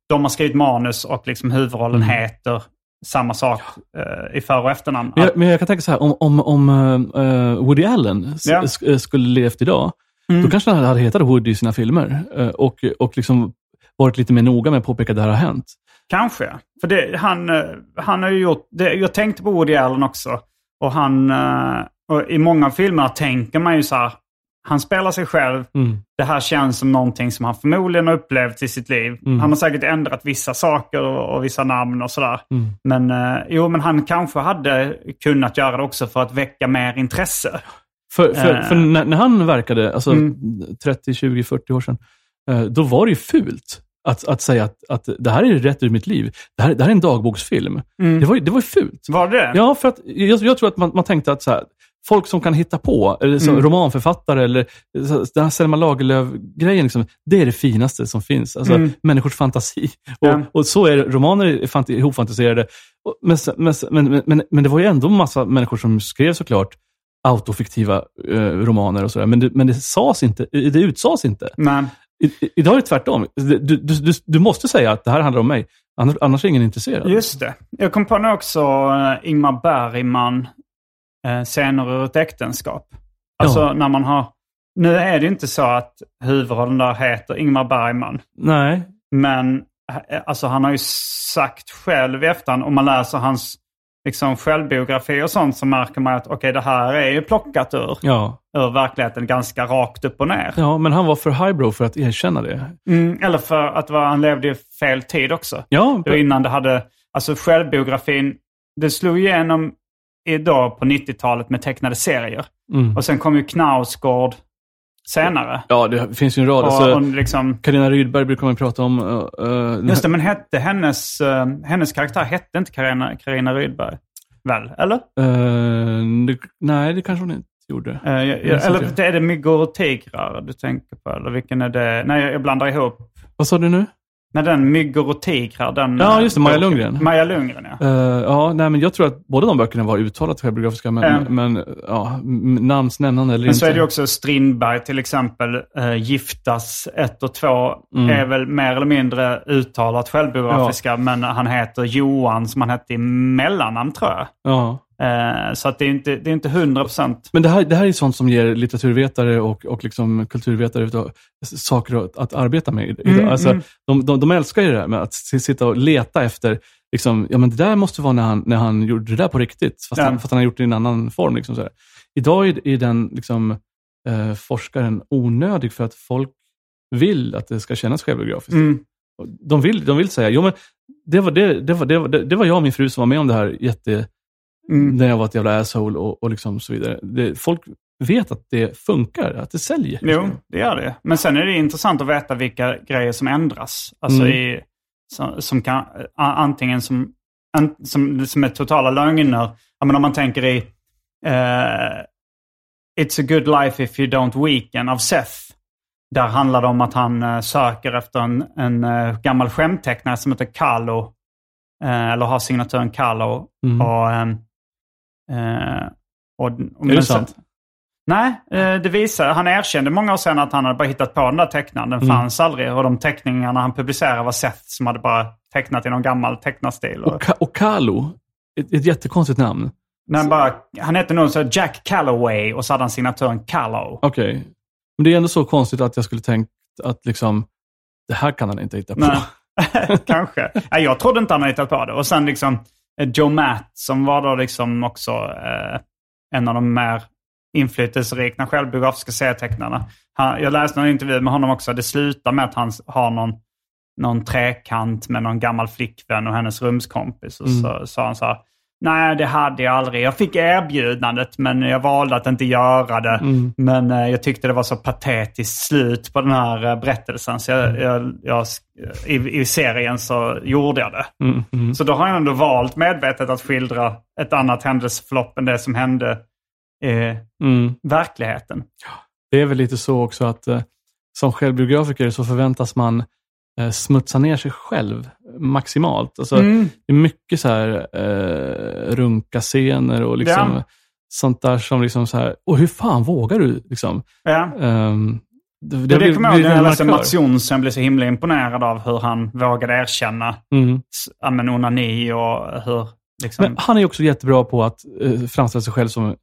de har skrivit manus och liksom huvudrollen Mm. heter samma sak eh, i för och efternamn. Men jag, men jag kan tänka så här, om, om, om eh, Woody Allen Ja. eh, skulle levt idag, Mm. då kanske han hade hetat Woody i sina filmer. eh, och och liksom varit lite mer noga med att påpeka att det här har hänt. Kanske. För det, han, han har gjort... Det, jag tänkte på Woody Allen också. Och han... eh, Och I många filmer tänker man ju så här... Han spelar sig själv. Mm. Det här känns som någonting som han förmodligen har upplevt i sitt liv. Mm. Han har säkert ändrat vissa saker och, och vissa namn och sådär. Mm. Men, eh, jo, men han kanske hade kunnat göra det också för att väcka mer intresse. För, för, Eh. för när, när han verkade, alltså Mm. 30, 20, 40 år sedan, eh, då var det ju fult att, att säga att, att det här är rätt ur mitt liv. Det här, det här är en dagboksfilm. Mm. Det, var, det var fult. Var det Ja, för att jag, jag tror att man, man tänkte att så här, folk som kan hitta på, eller så, Mm. romanförfattare eller den här Selma Lagerlöf-grejen, liksom, det är det finaste som finns. Alltså Mm. människors fantasi. Och, Ja. och så är det, romaner är fant- ihopfantiserade. Men, men, men, men, men det var ju ändå massa människor som skrev såklart autofiktiva eh, romaner och sådär. Men det, men det sades inte, det utsades inte. Men, I, idag är det tvärtom. Du, du, du, du måste säga att det här handlar om mig. Annars, annars är ingen intresserad. Just det. Jag kom på nu också uh, Ingmar Bergman, Scener ur ett äktenskap. Alltså Ja. när man har... Nu är det inte så att huvudrollen där heter Ingmar Bergman. Nej. Men eh, alltså, han har ju sagt själv i efterhand, om man läser hans liksom, självbiografi och sånt så märker man att okej, det här är ju plockat ur, Ja. ur verkligheten ganska rakt upp och ner. ja, men han var för highbrow för att erkänna det. Mm, eller för att va, han levde i fel tid också. Ja, Det var innan det hade, alltså självbiografin, det slog igenom idag på 90-talet med tecknade serier. mm. Och sen kom ju Knausgård senare. ja det finns ju en rad. Och, Alltså, liksom, Carina Rydberg brukar man prata om. Uh, uh, just det, men hette hennes, eh, hennes karaktär hette inte Carina, Carina Rydberg? Väl, eller? uh, det, nej, det kanske hon inte gjorde. Jag, Jag eller det. är det Myggor och tigrar du tänker på? Eller vilken är det? Nej, jag, jag blandar ihop. Vad sa du nu? Nej, den Myggor och tigrar. Den, Ja, eh, just det, Maja boken. Lundgren. Maja Lundgren, ja. Uh, ja, nej, men jag tror att båda de böckerna var uttalat självbiografiska, men, Ja. men ja, m- namns nämnande eller Men inte. så är det ju också Strindberg till exempel. Eh, Giftas 1 och 2 Mm. är väl mer eller mindre uttalat självbiografiska. Men han heter Johan som han hette i mellannamn tror jag. Ja, Eh, så att det är inte, det är inte 100%. Men det här, det här är sånt som ger litteraturvetare och, och liksom kulturvetare saker att, att arbeta med. Mm, alltså, mm. de, de, de älskar ju det här med att sitta och leta efter, liksom, ja men det där måste vara när han, när han gjorde det där på riktigt, fast, Ja. han, fast han har gjort det i en annan form. Liksom, så. Idag är, är den liksom, eh, forskaren onödig för att folk vill att det ska kännas självbiografiskt. Mm. De, vill, de vill säga, jo men det var, det, det, var, det, var, det, det var jag och min fru som var med om det här jätte, Mm. när jag var ett jävla asshole och, och liksom så vidare. Det, folk vet att det funkar, att det säljer. Jo, det gör det. Men sen är det intressant att veta vilka grejer som ändras. Alltså Mm. i, som, som kan, antingen som, som, som är totala lögner. Ja, men om man tänker i eh, It's a good life if you don't weaken av Seth. Där handlar det om att han eh, söker efter en, en eh, gammal skämttecknare som heter. Eh, eller har signaturen Carlo. Mm. Och, ehm, eh, och, och, Är det sant? Nej, eh, det visar, han erkände många år sedan att han hade bara hittat på den där tecknaren. Den Mm. fanns aldrig. Och de teckningarna han publicerade var Seth som hade bara tecknat i någon gammal tecknarstil. Och, Och, Ka- och Kalo, ett, ett jättekonstigt namn. han, bara, han hette nog så Jack Calloway och så hade han signaturen Callow. Okej. Men det är ändå så konstigt att jag skulle tänkt att liksom, det här kan han inte hitta på. Nej, kanske. Nej, jag trodde inte han hade hittat på det. Och sen liksom Joe Matt som var då liksom också eh, en av de mer inflytelserika självbiografiska serietecknarna. Han, jag läste någon intervju med honom också. Det slutar med att han har någon, någon trekant med någon gammal flickvän och hennes rumskompis. Och så sa han så här. Nej, det hade jag aldrig. Jag fick erbjudandet men jag valde att inte göra det. Men eh, jag tyckte det var så patetiskt slut på den här eh, berättelsen. Så jag, jag, jag, i, i serien så gjorde jag det. Mm, mm. Så då har jag ändå valt medvetet att skildra ett annat händelseförlopp än det som hände i Mm. verkligheten. Det är väl lite så också att eh, som självbiografiker så förväntas man eh, smutsa ner sig själv maximalt. Alltså, Mm. Det är mycket så här eh, runka-scener och liksom Ja. sånt där som liksom så här, och hur fan vågar du? Liksom? Ja. Um, det, Det, det kommer jag ihåg när jag läste. Mats Jonsson. Jag blev så himla imponerad av hur han vågade erkänna Mm. men onani och hur... Liksom, Men han är också jättebra på att eh, framställa sig själv som eh,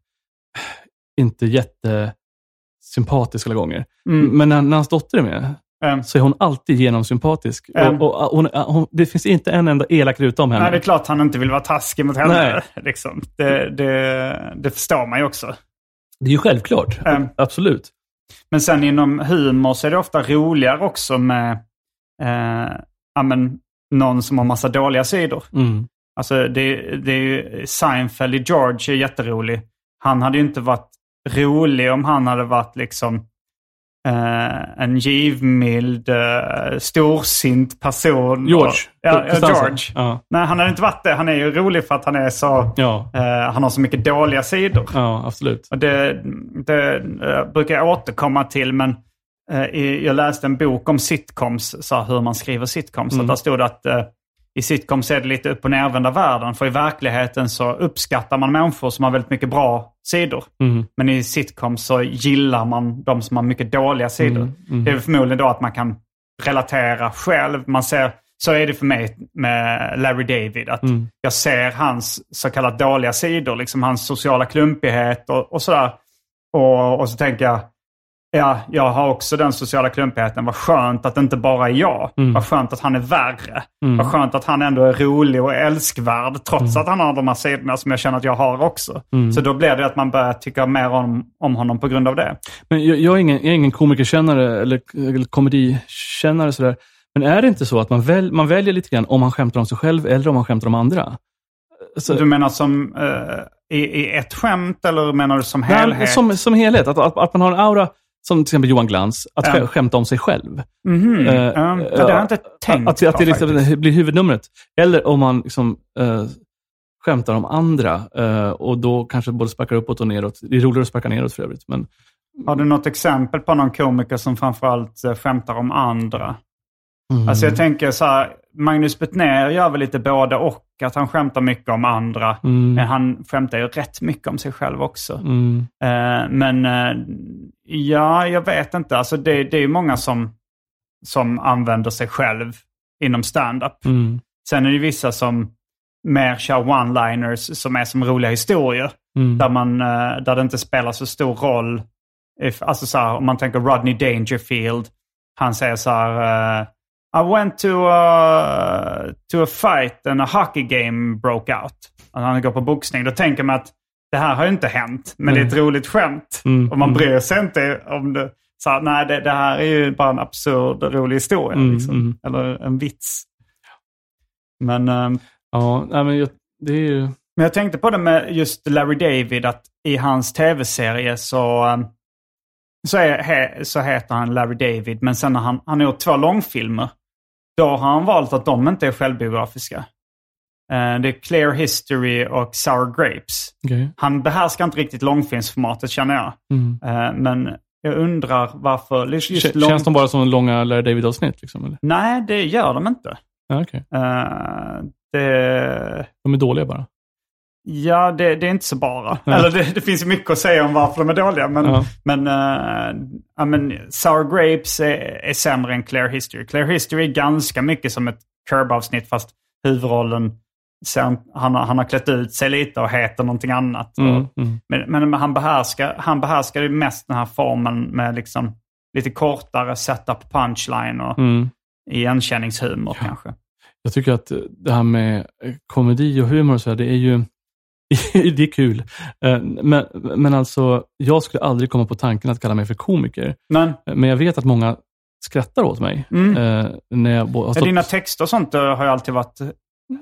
inte jättesympatisk alla gånger. Mm. Men när, när hans dotter är med eh, så är hon alltid genomsympatisk. Mm. Och, och, hon, hon, det finns inte en enda elak ruta om henne. nej, det är klart han inte vill vara taskig mot henne. Liksom. Det, det, det förstår man ju också. Det är ju självklart. Mm. Absolut. Men sen inom humor så är det ofta roligare också med eh, ja, men, någon som har massa dåliga sidor. Mm. Alltså det, det är ju, Seinfeld i George är jätterolig. Han hade ju inte varit rolig om han hade varit liksom eh, en givmild, uh, storsint person. George. Och, ja, ja. George. Ja. Nej, han hade inte varit det. Han är ju rolig för att han är så... Ja. eh, han har så mycket dåliga sidor. ja, absolut. Och det, det eh, brukar jag återkomma till, men eh, i, jag läste en bok om sitcoms, så hur man skriver sitcoms. Mm. Där stod det att eh, i sitcoms är det lite upp och nervända världen. För i verkligheten så uppskattar man människor som har väldigt mycket bra sidor. Mm. Men i sitcoms så gillar man de som har mycket dåliga sidor. Mm, mm. Det är förmodligen då att man kan relatera själv. Man ser, så är det för mig med Larry David. Att Mm. Jag ser hans så kallat dåliga sidor, liksom hans sociala klumpighet och, och sådär. Och, och så tänker jag, ja, jag har också den sociala klumpigheten. Vad skönt att det inte bara är jag. Mm. Vad skönt att han är värre. Mm. Vad skönt att han ändå är rolig och älskvärd trots att han har de här sidorna som jag känner att jag har också. Mm. Så då blir det att man börjar tycka mer om, om honom på grund av det. Men jag, jag, är ingen, jag är ingen komikerkännare eller, eller komedikännare. Sådär. Men är det inte så att man, väl, man väljer lite grann om man skämtar om sig själv eller om man skämtar om andra? Så, Du menar som eh, i, i ett skämt eller menar du som Nej, helhet? som, som helhet. Att, att, att man har en aura, som till exempel Johan Glans, att Ja. skä- skämta om sig själv. Mhm. Eh, ja, för det har jag inte tänkt Att, att på det liksom blir huvudnumret. Eller om man liksom, eh, skämtar om andra eh, och då kanske både sparkar uppåt och neråt. Det är roligare att sparka neråt för övrigt. Men, Har du något exempel på någon komiker som framförallt skämtar om andra? mm. Alltså jag tänker så här, Magnus Betnér gör väl lite både och. Att han skämtar mycket om andra. Mm. Men han skämtar ju rätt mycket om sig själv också. Mm. Eh, men eh, ja, jag vet inte. Alltså det, det är ju många som, som använder sig själv inom stand-up. Mm. Sen är det vissa som mer kör one-liners som är som roliga historier. Mm. Där, man, eh, där det inte spelar så stor roll. If, alltså så här, om man tänker Rodney Dangerfield. Han säger så här... I went to a, to a fight and a hockey game broke out. Alltså han går på boxning. Då tänker man att det här har ju inte hänt, men det är ett roligt skämt. Mm, Och man mm. bryr sig inte om det. Så nej, det, det här är ju bara en absurd rolig historia. Mm, liksom. mm. Eller en vits. Men, ehm, Ja, nej, men jag, det är ju... men jag tänkte på det med just Larry David, att i hans tv-serie så, ehm, så, är, så heter han Larry David. Men sen när han, han har gjort två långfilmer, då har han valt att de inte är självbiografiska. Eh, det är Clear History och Sour Grapes. Okej. Han behärskar inte riktigt långfilmsformatet känner jag. Mm. Eh, Men jag undrar varför... Just K- lång... Känns de bara som långa Larry David-avsnitt? Liksom, eller? Nej, det gör de inte. Ja, okej. Eh, det... De är dåliga bara. Ja, det, det är inte så bara. Ja. Eller det, det finns ju mycket att säga om varför de är dåliga. Men, Ja. men, eh, ja, men Sour Grapes är, är sämre än Clear History. Clear History är ganska mycket som ett Curb-avsnitt fast huvudrollen, sen, han, har- han har klätt ut sig lite och heter någonting annat. Mm, Och, mm. men, men han behärskar, han behärskar mest den här formen med liksom lite kortare setup punchline och Mm. igenkänningshumor kanske. Jag tycker att det här med komedi och humor så här, det är ju det är kul. Eh, Men, men alltså, jag skulle aldrig komma på tanken att kalla mig för komiker. Men Men jag vet att många skrattar åt mig. Mm. eh, När jag har stått, dina texter och sånt eh, har ju alltid varit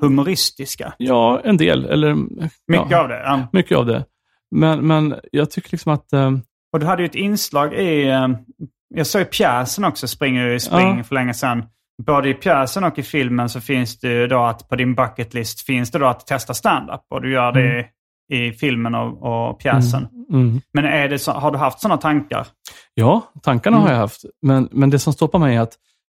humoristiska. Ja, en del. Eller, Mycket ja, av det. Ja. Mycket av det. Men, men jag tycker liksom att... Och du hade ju ett inslag i, jag såg i pjäsen också, Springer i spring Ja. för länge sedan. Både i pjäsen och i filmen så finns det ju då att på din bucket list finns det då att testa stand-up. Och du gör det i filmen och, och pjäsen. mm. Men är det så, har du haft sådana tankar? Ja, tankarna Mm. har jag haft. Men, men det som stoppar mig är att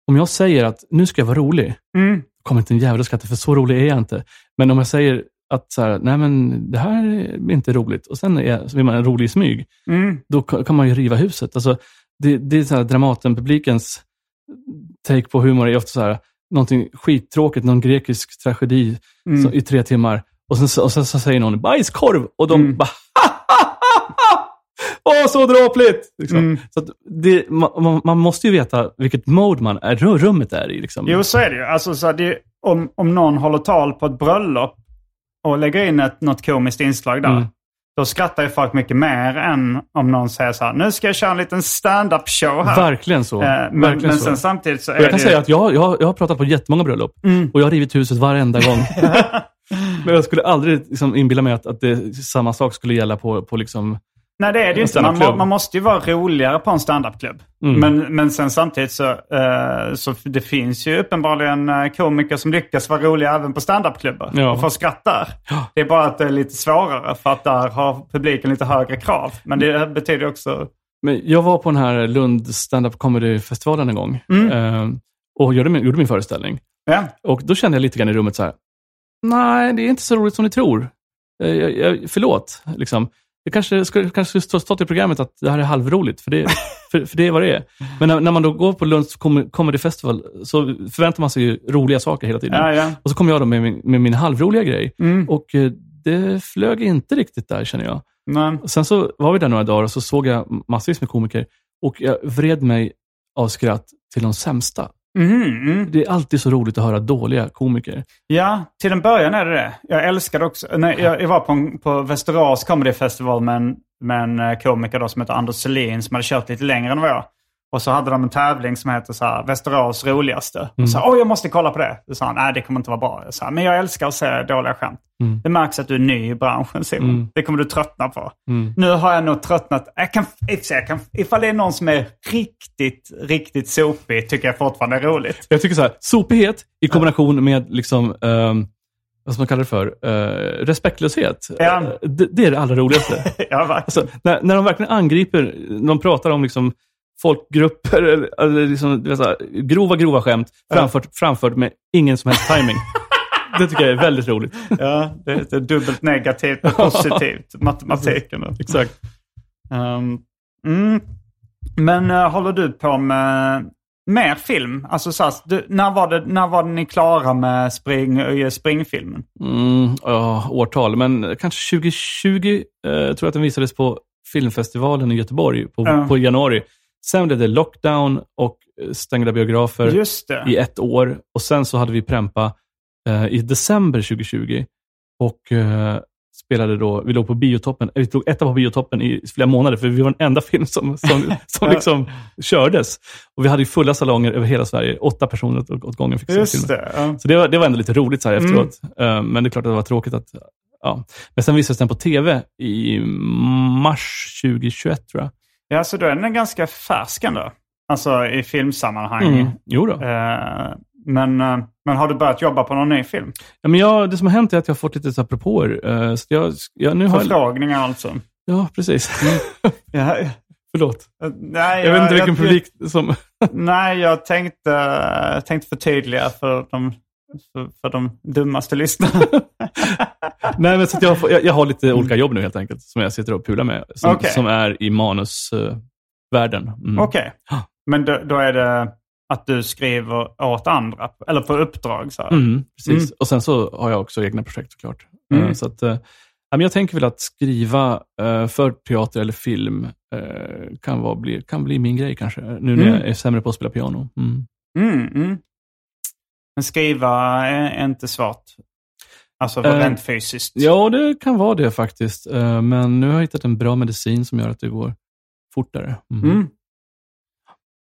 om jag säger att nu ska jag vara rolig, Mm. kommer inte en jävel att skratta, för så rolig är jag inte. Men om jag säger att så här, nej men det här är inte roligt och sen är, så vill man en rolig smyg, Mm. då ka- kan man ju riva huset. Alltså, det, det är så här Dramaten-publikens take på humor är ofta så här, någonting skittråkigt, någon grekisk tragedi Mm. så, i tre timmar. Och sen, och sen så säger någon bajskorv och de Mm. bara Åh, så dråpligt! Liksom. Mm. Så det, man, man- man måste ju veta vilket mode man är, rummet är i. Liksom. Jo, så är det ju. Alltså, så det, om, om någon håller tal på ett bröllop och lägger in ett, något komiskt inslag där. Mm. Då skrattar ju folk mycket mer än om någon säger så här, nu ska jag köra en liten stand-up show här. Verkligen så. Eh, men Verkligen men så. sen samtidigt så är Och jag kan det säga att jag, jag, jag har pratat på jättemånga bröllop Mm. och jag har rivit huset varenda gång. Men jag skulle aldrig liksom inbilla mig att, att det, samma sak skulle gälla på, på liksom... Nej, det är det ju inte. Man, man måste ju vara roligare på en standupklubb. Mm. Men, men sen samtidigt så, eh, så det finns ju uppenbarligen eh, komiker som lyckas vara roliga även på standupklubbar. Ja. Och få skratt där. Det är bara att det är lite svårare för att där har publiken lite högre krav. Men det betyder också... Men jag var på den här Lund stand-up comedy-festivalen en gång Mm. eh, och gjorde min, gjorde min föreställning. Ja. Och då kände jag lite grann i rummet så här, nej, det är inte så roligt som ni tror. Jag, jag, förlåt, liksom. Det kanske skulle, kanske skulle stått i programmet att det här är halvroligt, för det, för, för det är vad det är. Men när, när man då går på Lunds Com- Comedy Festival så förväntar man sig ju roliga saker hela tiden. Ja, ja. Och så kom jag då med min, med min halvroliga grej. Mm. Och eh, det flög inte riktigt där, känner jag. Och Sen så var vi där några dagar och så såg jag massvis med komiker och jag vred mig av skratt till de sämsta. Mhm, mm. Det är alltid så roligt att höra dåliga komiker. Ja, till en början är det det. Jag älskade också... Nej, jag, var på, en- på Västerås Comedy Festival med en, med en eh, komiker då som heter Anders Selin som hade kört lite längre än vad jag. Och så hade de en tävling som heter så här, Västerås roligaste. Och så åh jag måste kolla på det. Då sa han, nej det kommer inte vara bra. Jag sa, men jag älskar att se dåliga skämt. Mm. Det märks att du är ny i branschen Simon. Mm. Det kommer du tröttna på. Mm. Nu har jag nog tröttnat. Jag kan, jag kan, ifall det är någon som är riktigt, riktigt sopig tycker jag fortfarande är roligt. Jag tycker så här, sopighet i kombination med liksom, ehm, vad ska man kalla det för, uh, respektlöshet. Ja. Eh, det, det är det allra roligaste. ja, alltså, när, när de verkligen angriper, de pratar om liksom folkgrupper, eller, eller liksom, vet, så här, grova, grova skämt framfört, framfört med ingen som helst timing. det tycker jag är väldigt roligt. Ja, det är dubbelt negativt och positivt, matematiken. då. Exakt. Um, mm. Men uh, håller du på med mer film? Alltså så här, du, när, var det, när var ni klara med spring, eh, springfilmen? Mm, ja, årtal, men kanske 2020 eh, tror jag att den visades på filmfestivalen i Göteborg på, Ja. på januari. Sen blev det lockdown och eh, stängda biografer i ett år. Och sen så hade vi Prempa eh, i december 2020. Och eh, spelade då, vi låg på biotoppen, eh, vi låg etta på biotoppen i flera månader, för vi var den enda film som, som, som liksom kördes. Och vi hade ju fulla salonger över hela Sverige. Åtta personer åt, åt gången fick se Just filmen. det. Ja. Så det var, det var ändå lite roligt så här Mm. efteråt. Eh, men det är klart att det var tråkigt att... Ja. Men sen visades den på tv i mars 2021, tror jag. Ja, så då är den ganska färsk ändå. Alltså i filmsammanhang. Mm. Jo då. Eh, men, eh, men har du börjat jobba på någon ny film? Ja, men jag, det som har hänt är att jag har fått lite så propåer. Eh, så jag, jag, nu har jag, Förfrågningar alltså? ja, precis. Ja, Förlåt. eh, nej, Jag vet inte vilken jag, publik som... Nej, jag tänkte, tänkte förtydliga för de, för, för de dummaste lyssnarna. Nej, men så jag, jag, jag har lite olika jobb nu helt enkelt, som jag sitter och pular med. Som, Okej. som är i manusvärlden. Mm. Okej. Men då, då är det att du skriver åt andra, eller på uppdrag? Så. Mm, precis. Mm. Och sen så har jag också egna projekt såklart. Mm. Eh, Så att, men jag tänker väl att skriva eh, för teater eller film kan, vara, bli, kan bli min grej kanske. Nu när Mm. jag är sämre på att spela piano. Mm. Mm, mm. Men skriva är, är inte svårt? Alltså Eh, rent fysiskt? Ja, det kan vara det faktiskt. Eh, Men nu har jag hittat en bra medicin som gör att det går fortare. Mm. Mm.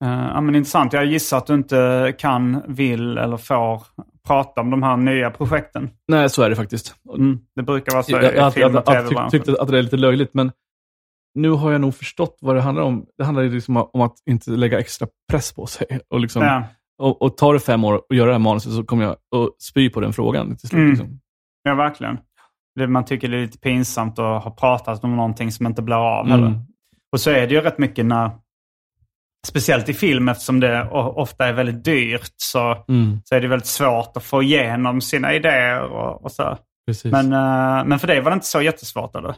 Eh, ja, men intressant. Jag gissar att du inte kan, vill eller får prata om de här nya projekten. Nej, så är det faktiskt. Mm. Det brukar vara så Jag, jag, i alltid- film jag, och har alltid tyckt, tv-branschen. tyckt att det är lite löjligt, men nu har jag nog förstått vad det handlar om. Det handlar liksom om att inte lägga extra press på sig. Och, liksom, Ja. och, och tar det fem år att göra det här manuset så kommer jag att spy på den frågan till slut. Mm. Liksom. Ja, verkligen. Man tycker det är lite pinsamt att ha pratat om någonting som inte blir av. Mm. Eller? Och så är det ju rätt mycket när, speciellt i film eftersom det ofta är väldigt dyrt, så, Mm, så är det väldigt svårt att få igenom sina idéer och, och så. precis. Men, eh, men för dig var det inte så jättesvårt eller?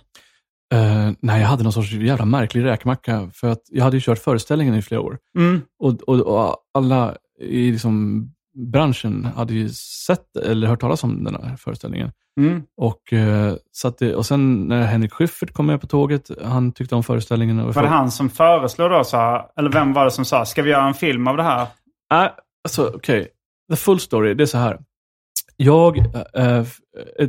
Eh, nej, jag hade någon sorts jävla märklig räkmacka. För att jag hade ju kört föreställningen i flera år. Mm. Och, och, och alla i liksom branschen hade ju sett eller hört talas om den här föreställningen. Mm. Och, eh, så det, och sen när Henrik Schyffert kom med på tåget, han tyckte om föreställningen. Var det han som föreslog då, så här, eller vem var det som sa, ska vi göra en film av det här? Nej, alltså okej. The full story, det är så här. Jag, eh,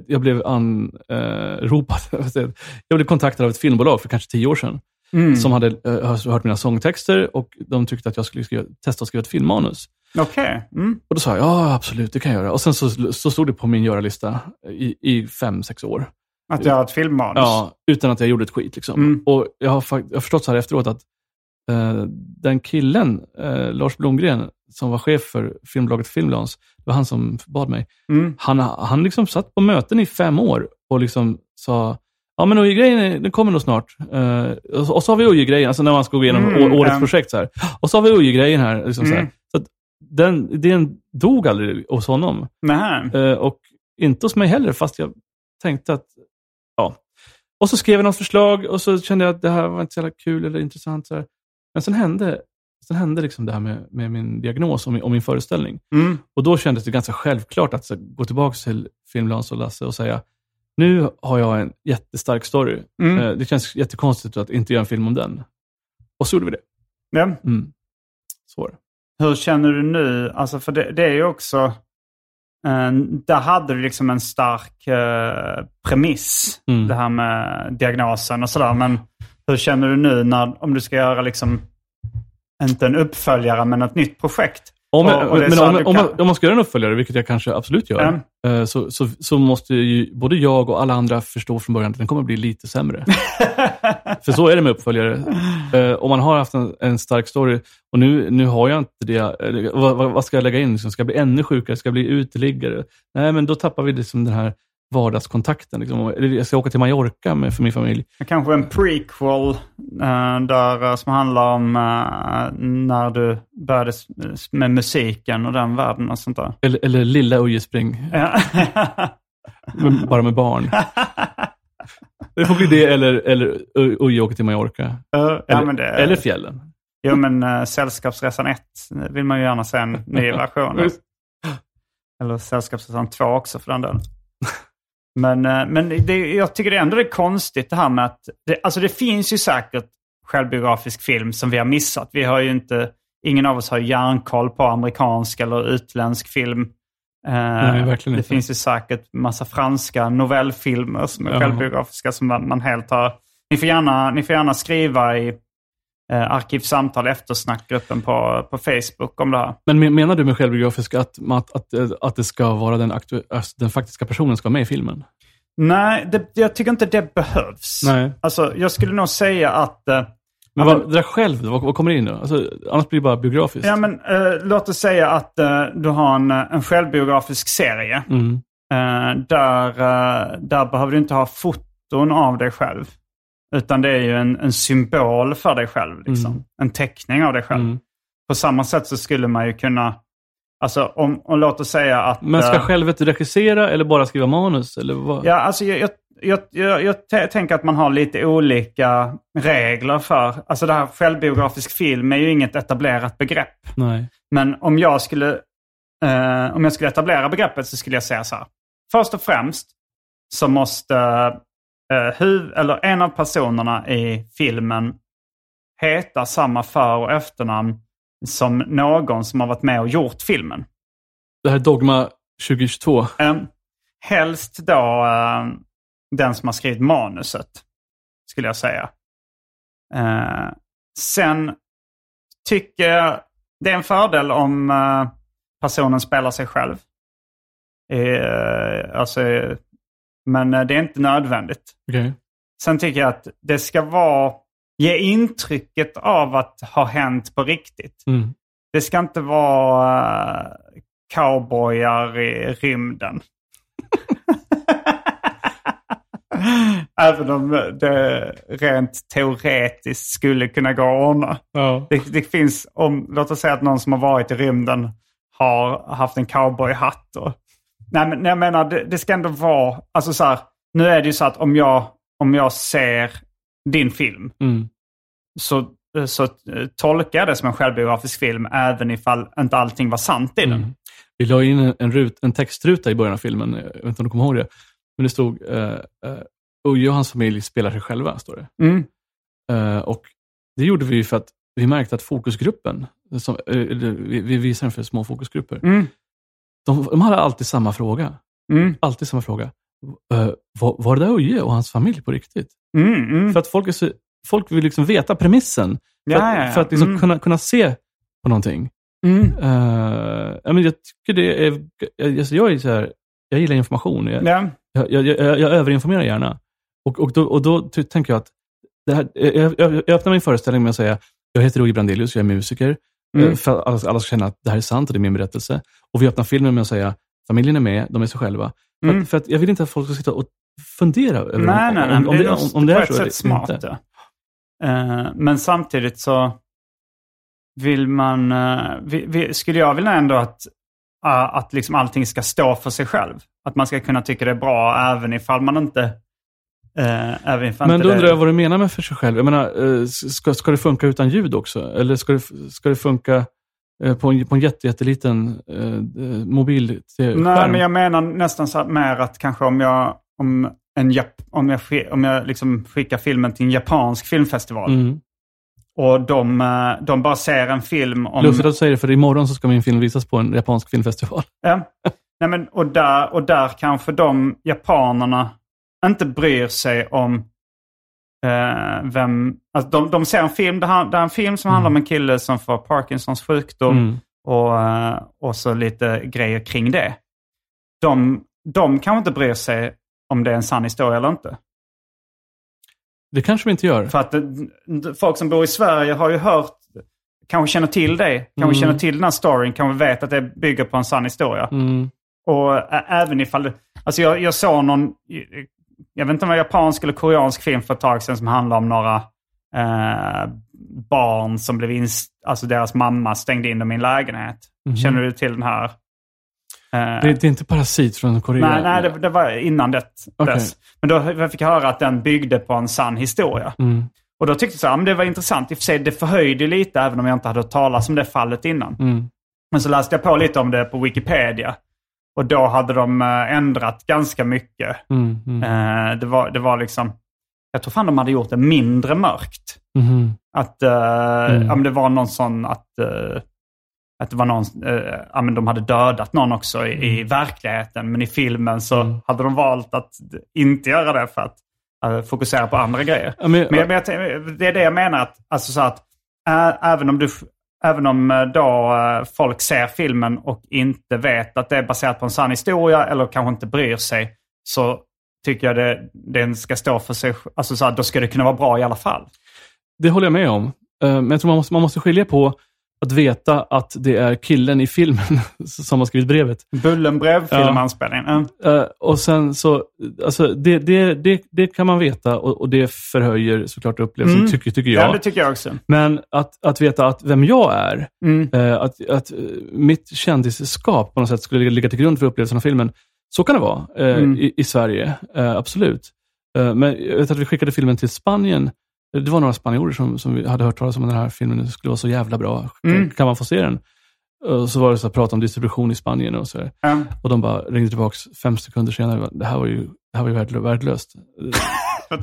jag blev anropad, jag blev kontaktad av ett filmbolag för kanske tio år sedan. Mm. Som hade hört mina sångtexter och de tyckte att jag skulle skriva, testa att skriva ett filmmanus. Okej. Mm. Och då sa jag, ja absolut, det kan jag göra. Och sen så, så stod det på min göra-lista i, i fem, sex år. Att göra ett filmmanus? Ja, utan att jag gjorde ett skit. Liksom. Mm. Och jag har, jag har förstått så här efteråt att eh, den killen, eh, Lars Blomgren, som var chef för filmbolaget Filmlans, det var han som bad mig. Mm. Han, han liksom satt på möten i fem år och liksom sa, ja men OJ-grejen, den kommer nog snart. Eh, och, så- har vi OJ-grejen, alltså när man ska gå igenom Mm, årets projekt. Så här. Och så har vi OJ-grejen här. Liksom, så här. Mm. Så den idén dog aldrig hos honom. Nähä. Eh, och inte hos mig heller, fast jag tänkte att, ja. Och så skrev jag något förslag och så kände jag att det här var inte så jävla kul eller intressant. Så här. Men sen hände, sen hände liksom det här med, med min diagnos och min, och min föreställning. Mm. Och då kändes det ganska självklart att så, gå tillbaka till Filmlans och Lasse och säga, nu har jag en jättestark story. Mm. Eh, det känns jättekonstigt att inte göra en film om den. Och så gjorde vi det. Ja. Mm. Så var det. Hur känner du nu? Alltså för det, det är ju också... Eh, där hade du liksom en stark eh, premiss. Mm. Det här med diagnosen och sådär. Men hur känner du nu när, om du ska göra liksom, inte en uppföljare men ett nytt projekt? Om, jag, men om, om, man, om man ska göra en uppföljare, vilket jag kanske absolut gör, eh, så, så, så måste ju både jag och alla andra förstå från början att den kommer att bli lite sämre. För så är det med uppföljare. Eh, om man har haft en, en stark story, och nu, nu har jag inte det, vad vad ska jag lägga in? Liksom, Ska jag bli ännu sjukare? Ska jag bli uteliggare? Nej, men då tappar vi liksom den här vardagskontakten. Liksom. Jag ska åka till Mallorca med, för min familj. Kanske en prequel eh, där, eh, som handlar om eh, när du började med musiken och den världen och sånt där. Eller, eller Lilla Ujespring, Ja. bara med barn. Det får bli det, eller, eller Uje åker till Mallorca. Ja, Eller, men det, eller fjällen. Jo, men uh, Sällskapsresan 1 vill man ju gärna se en ny version. Eller Sällskapsresan 2 också för den delen. Men, uh, men det, jag tycker det ändå är konstigt det här med att... Det, alltså det finns ju säkert självbiografisk film som vi har missat. Vi har ju inte... Ingen av oss har järnkoll på amerikansk eller utländsk film. Uh, Nej, det inte. finns ju säkert massa franska novellfilmer som är Ja. självbiografiska som man helt har... Ni får gärna, ni får gärna skriva i eh, Arkivsamtal eftersnackgruppen på, på Facebook om det här. Men men- menar du med självbiografisk att, att, att, att det ska vara den, aktu- alltså den faktiska personen ska vara med i filmen? Nej, det, jag tycker inte det behövs. Nej. Alltså, jag skulle nog säga att... eh, Men vad, det där själv, vad, vad kommer in då? Alltså, annars blir det bara biografiskt. Ja, men eh, låt oss säga att eh, du har en, eh, en självbiografisk serie. Mm. Eh, där, eh, där behöver du inte ha foton av dig själv. Utan det är ju en, en symbol för dig själv. Liksom. Mm. En teckning av dig själv. Mm. På samma sätt så skulle man ju kunna... Alltså om, om låt oss säga att... Men ska eh, självet regissera eller bara skriva manus? Eller vad? Ja, alltså jag, jag, jag, jag, jag tänker att man har lite olika regler för... Alltså det här självbiografisk film är ju inget etablerat begrepp. Nej. Men om jag skulle, eh, om jag skulle etablera begreppet så skulle jag säga så här. Först och främst så måste huv, eller en av personerna i filmen heta samma för och efternamn som någon som har varit med och gjort filmen. Det här är Dogma 2022. Eh, helst då eh, den som har skrivit manuset, skulle jag säga. Eh, sen tycker jag det är en fördel om eh, personen spelar sig själv. Eh, alltså, eh, men eh, det är inte nödvändigt. Okej. Sen tycker jag att det ska vara, ge intrycket av att ha hänt på riktigt. Mm. Det ska inte vara uh, cowboyar i rymden. Även om det rent teoretiskt skulle kunna gå att ordna. Ja. Det, det finns, om, låt oss säga att någon som har varit i rymden har haft en cowboyhatt. Och, nej, men jag menar, det, det ska ändå vara, alltså så här, nu är det ju så att om jag, om jag ser din film Mm. så, så eh, tolkar jag det som en självbiografisk film även ifall inte allting var sant i den. Mm. Vi la in en, en, rut, en textruta i början av filmen, jag vet inte om du kommer ihåg det. Men det stod uh, uh, Uje och hans familj spelar sig själva, står det. Mm. Eh, och det gjorde vi för att vi märkte att fokusgruppen, som, eh, eller vi, vi visar den för små fokusgrupper, Mm. De, de hade alltid samma fråga. Mm. Alltid samma fråga. Uh, var, var det där Uje och hans familj på riktigt? Mm. Mm. För att folk, är så, folk vill liksom veta premissen. För Ja, att, ja, ja. För att liksom Mm. kunna, kunna se på någonting. Mm. Uh, ja, men jag tycker det är... Jag, alltså jag, är så här, jag gillar information. Jag, Ja. jag, jag, jag, jag överinformerar gärna. Och, och, då, och då tänker jag att det här, jag, jag, jag öppnar min föreställning med att säga jag heter Roger Brandelius, jag är musiker. Mm. eh, För att alla, alla ska känna att det här är sant och det är min berättelse. Och vi öppnar filmen med att säga familjen är med, de är sig själva. För, Mm. att, för att jag vill inte att folk ska sitta och fundera över Nej, om, nej, nej. om, om, det det, är om, om det på är ett så sätt smart. inte. Eh, men samtidigt så vill man... eh, vi, vi, skulle jag vilja ändå att, uh, att liksom allting ska stå för sig själv. Att man ska kunna tycka det är bra även ifall man inte... Uh, även Men då undrar jag vad du menar med för sig själv. Jag menar, eh, ska, ska det funka utan ljud också? Eller ska det, ska det funka eh, på en, på en jätte, jätteliten eh, eh, mobil Nej, men jag menar nästan så mer att kanske om jag... Om, en Jap, om jag, om jag liksom skickar filmen till en japansk filmfestival Mm. och de, eh, de bara ser en film om... Lustigt att du säger det, för imorgon så ska min film visas på en japansk filmfestival. Ja. Nej, men, och, där, och där kanske de japanerna inte bryr sig om eh, vem... Alltså de, de ser en film, det här, det är en film som handlar om en kille som får Parkinsons sjukdom Mm. och, eh, och så lite grejer kring det. De, de kanske inte bryr sig om det är en sann historia eller inte. Det kanske vi inte gör. För att eh, folk som bor i Sverige har ju hört, kanske känner till det, kanske Mm. känner till den här storyn, kanske vet att det bygger på en sann historia. Mm. Och även ifall alltså jag, jag såg någon, jag vet inte om det var japansk eller koreansk film för ett tag sedan som handlar om några eh, barn som blev inst, alltså deras mamma stängde in dem i en lägenhet. Mhm. Känner du till den här? Eh, Det, det är inte Parasit från Korea? nej, nej det, det var innan det. Okej. Dess. Men då fick jag höra att den byggde på en sann historia. Mm. Och då tyckte jag men det var intressant. I och för sig, det förhöjde lite även om jag inte hade hört talas om det fallet innan. Mm. Men så läste jag på lite om det på Wikipedia. Och då hade de eh, ändrat ganska mycket. Mm, mm, Eh, det, var, det var liksom, jag tror fan de hade gjort det mindre mörkt. mhm. Att eh, Mm. ja, men det var någon sån att, att det var någon, ja, men de hade dödat någon också i, i verkligheten. Men i filmen så Mm. hade de valt att inte göra det för att eh, fokusera på andra grejer. Men- men, men jag, det är det jag menar. Att, alltså så att, även om, du, även om eh, då eh, folk ser filmen och inte vet att det är baserat på en sann historia eller kanske inte bryr sig så tycker jag det, den ska stå för sig. Alltså så här, då ska det kunna vara bra i alla fall. Det håller jag med om. Eh, men jag tror man måste, man måste skilja på att veta att det är killen i filmen som har skrivit brevet. Bullenbrev, Ja. filmanspelningen. Mm. Eh, och sen så, alltså det, det, det, det kan man veta och, och det förhöjer såklart upplevelsen, Mm. tycker, tycker Ja, jag. det tycker jag också. Men att, att veta att vem jag är, Mm. eh, att, att eh, mitt kändisskap på något sätt skulle ligga till grund för upplevelsen av filmen. Så kan det vara Mm. i, i Sverige, absolut. Men jag vet att vi skickade filmen till Spanien. Det var några spanjorer som, som vi hade hört talas om den här filmen skulle vara så jävla bra. Mm. Kan man få se den? Och så var det så att prata om distribution i Spanien och så. Ja. Och de bara ringde tillbaka fem sekunder senare. Det här var ju, det här var ju värdelö- värdelöst. Vad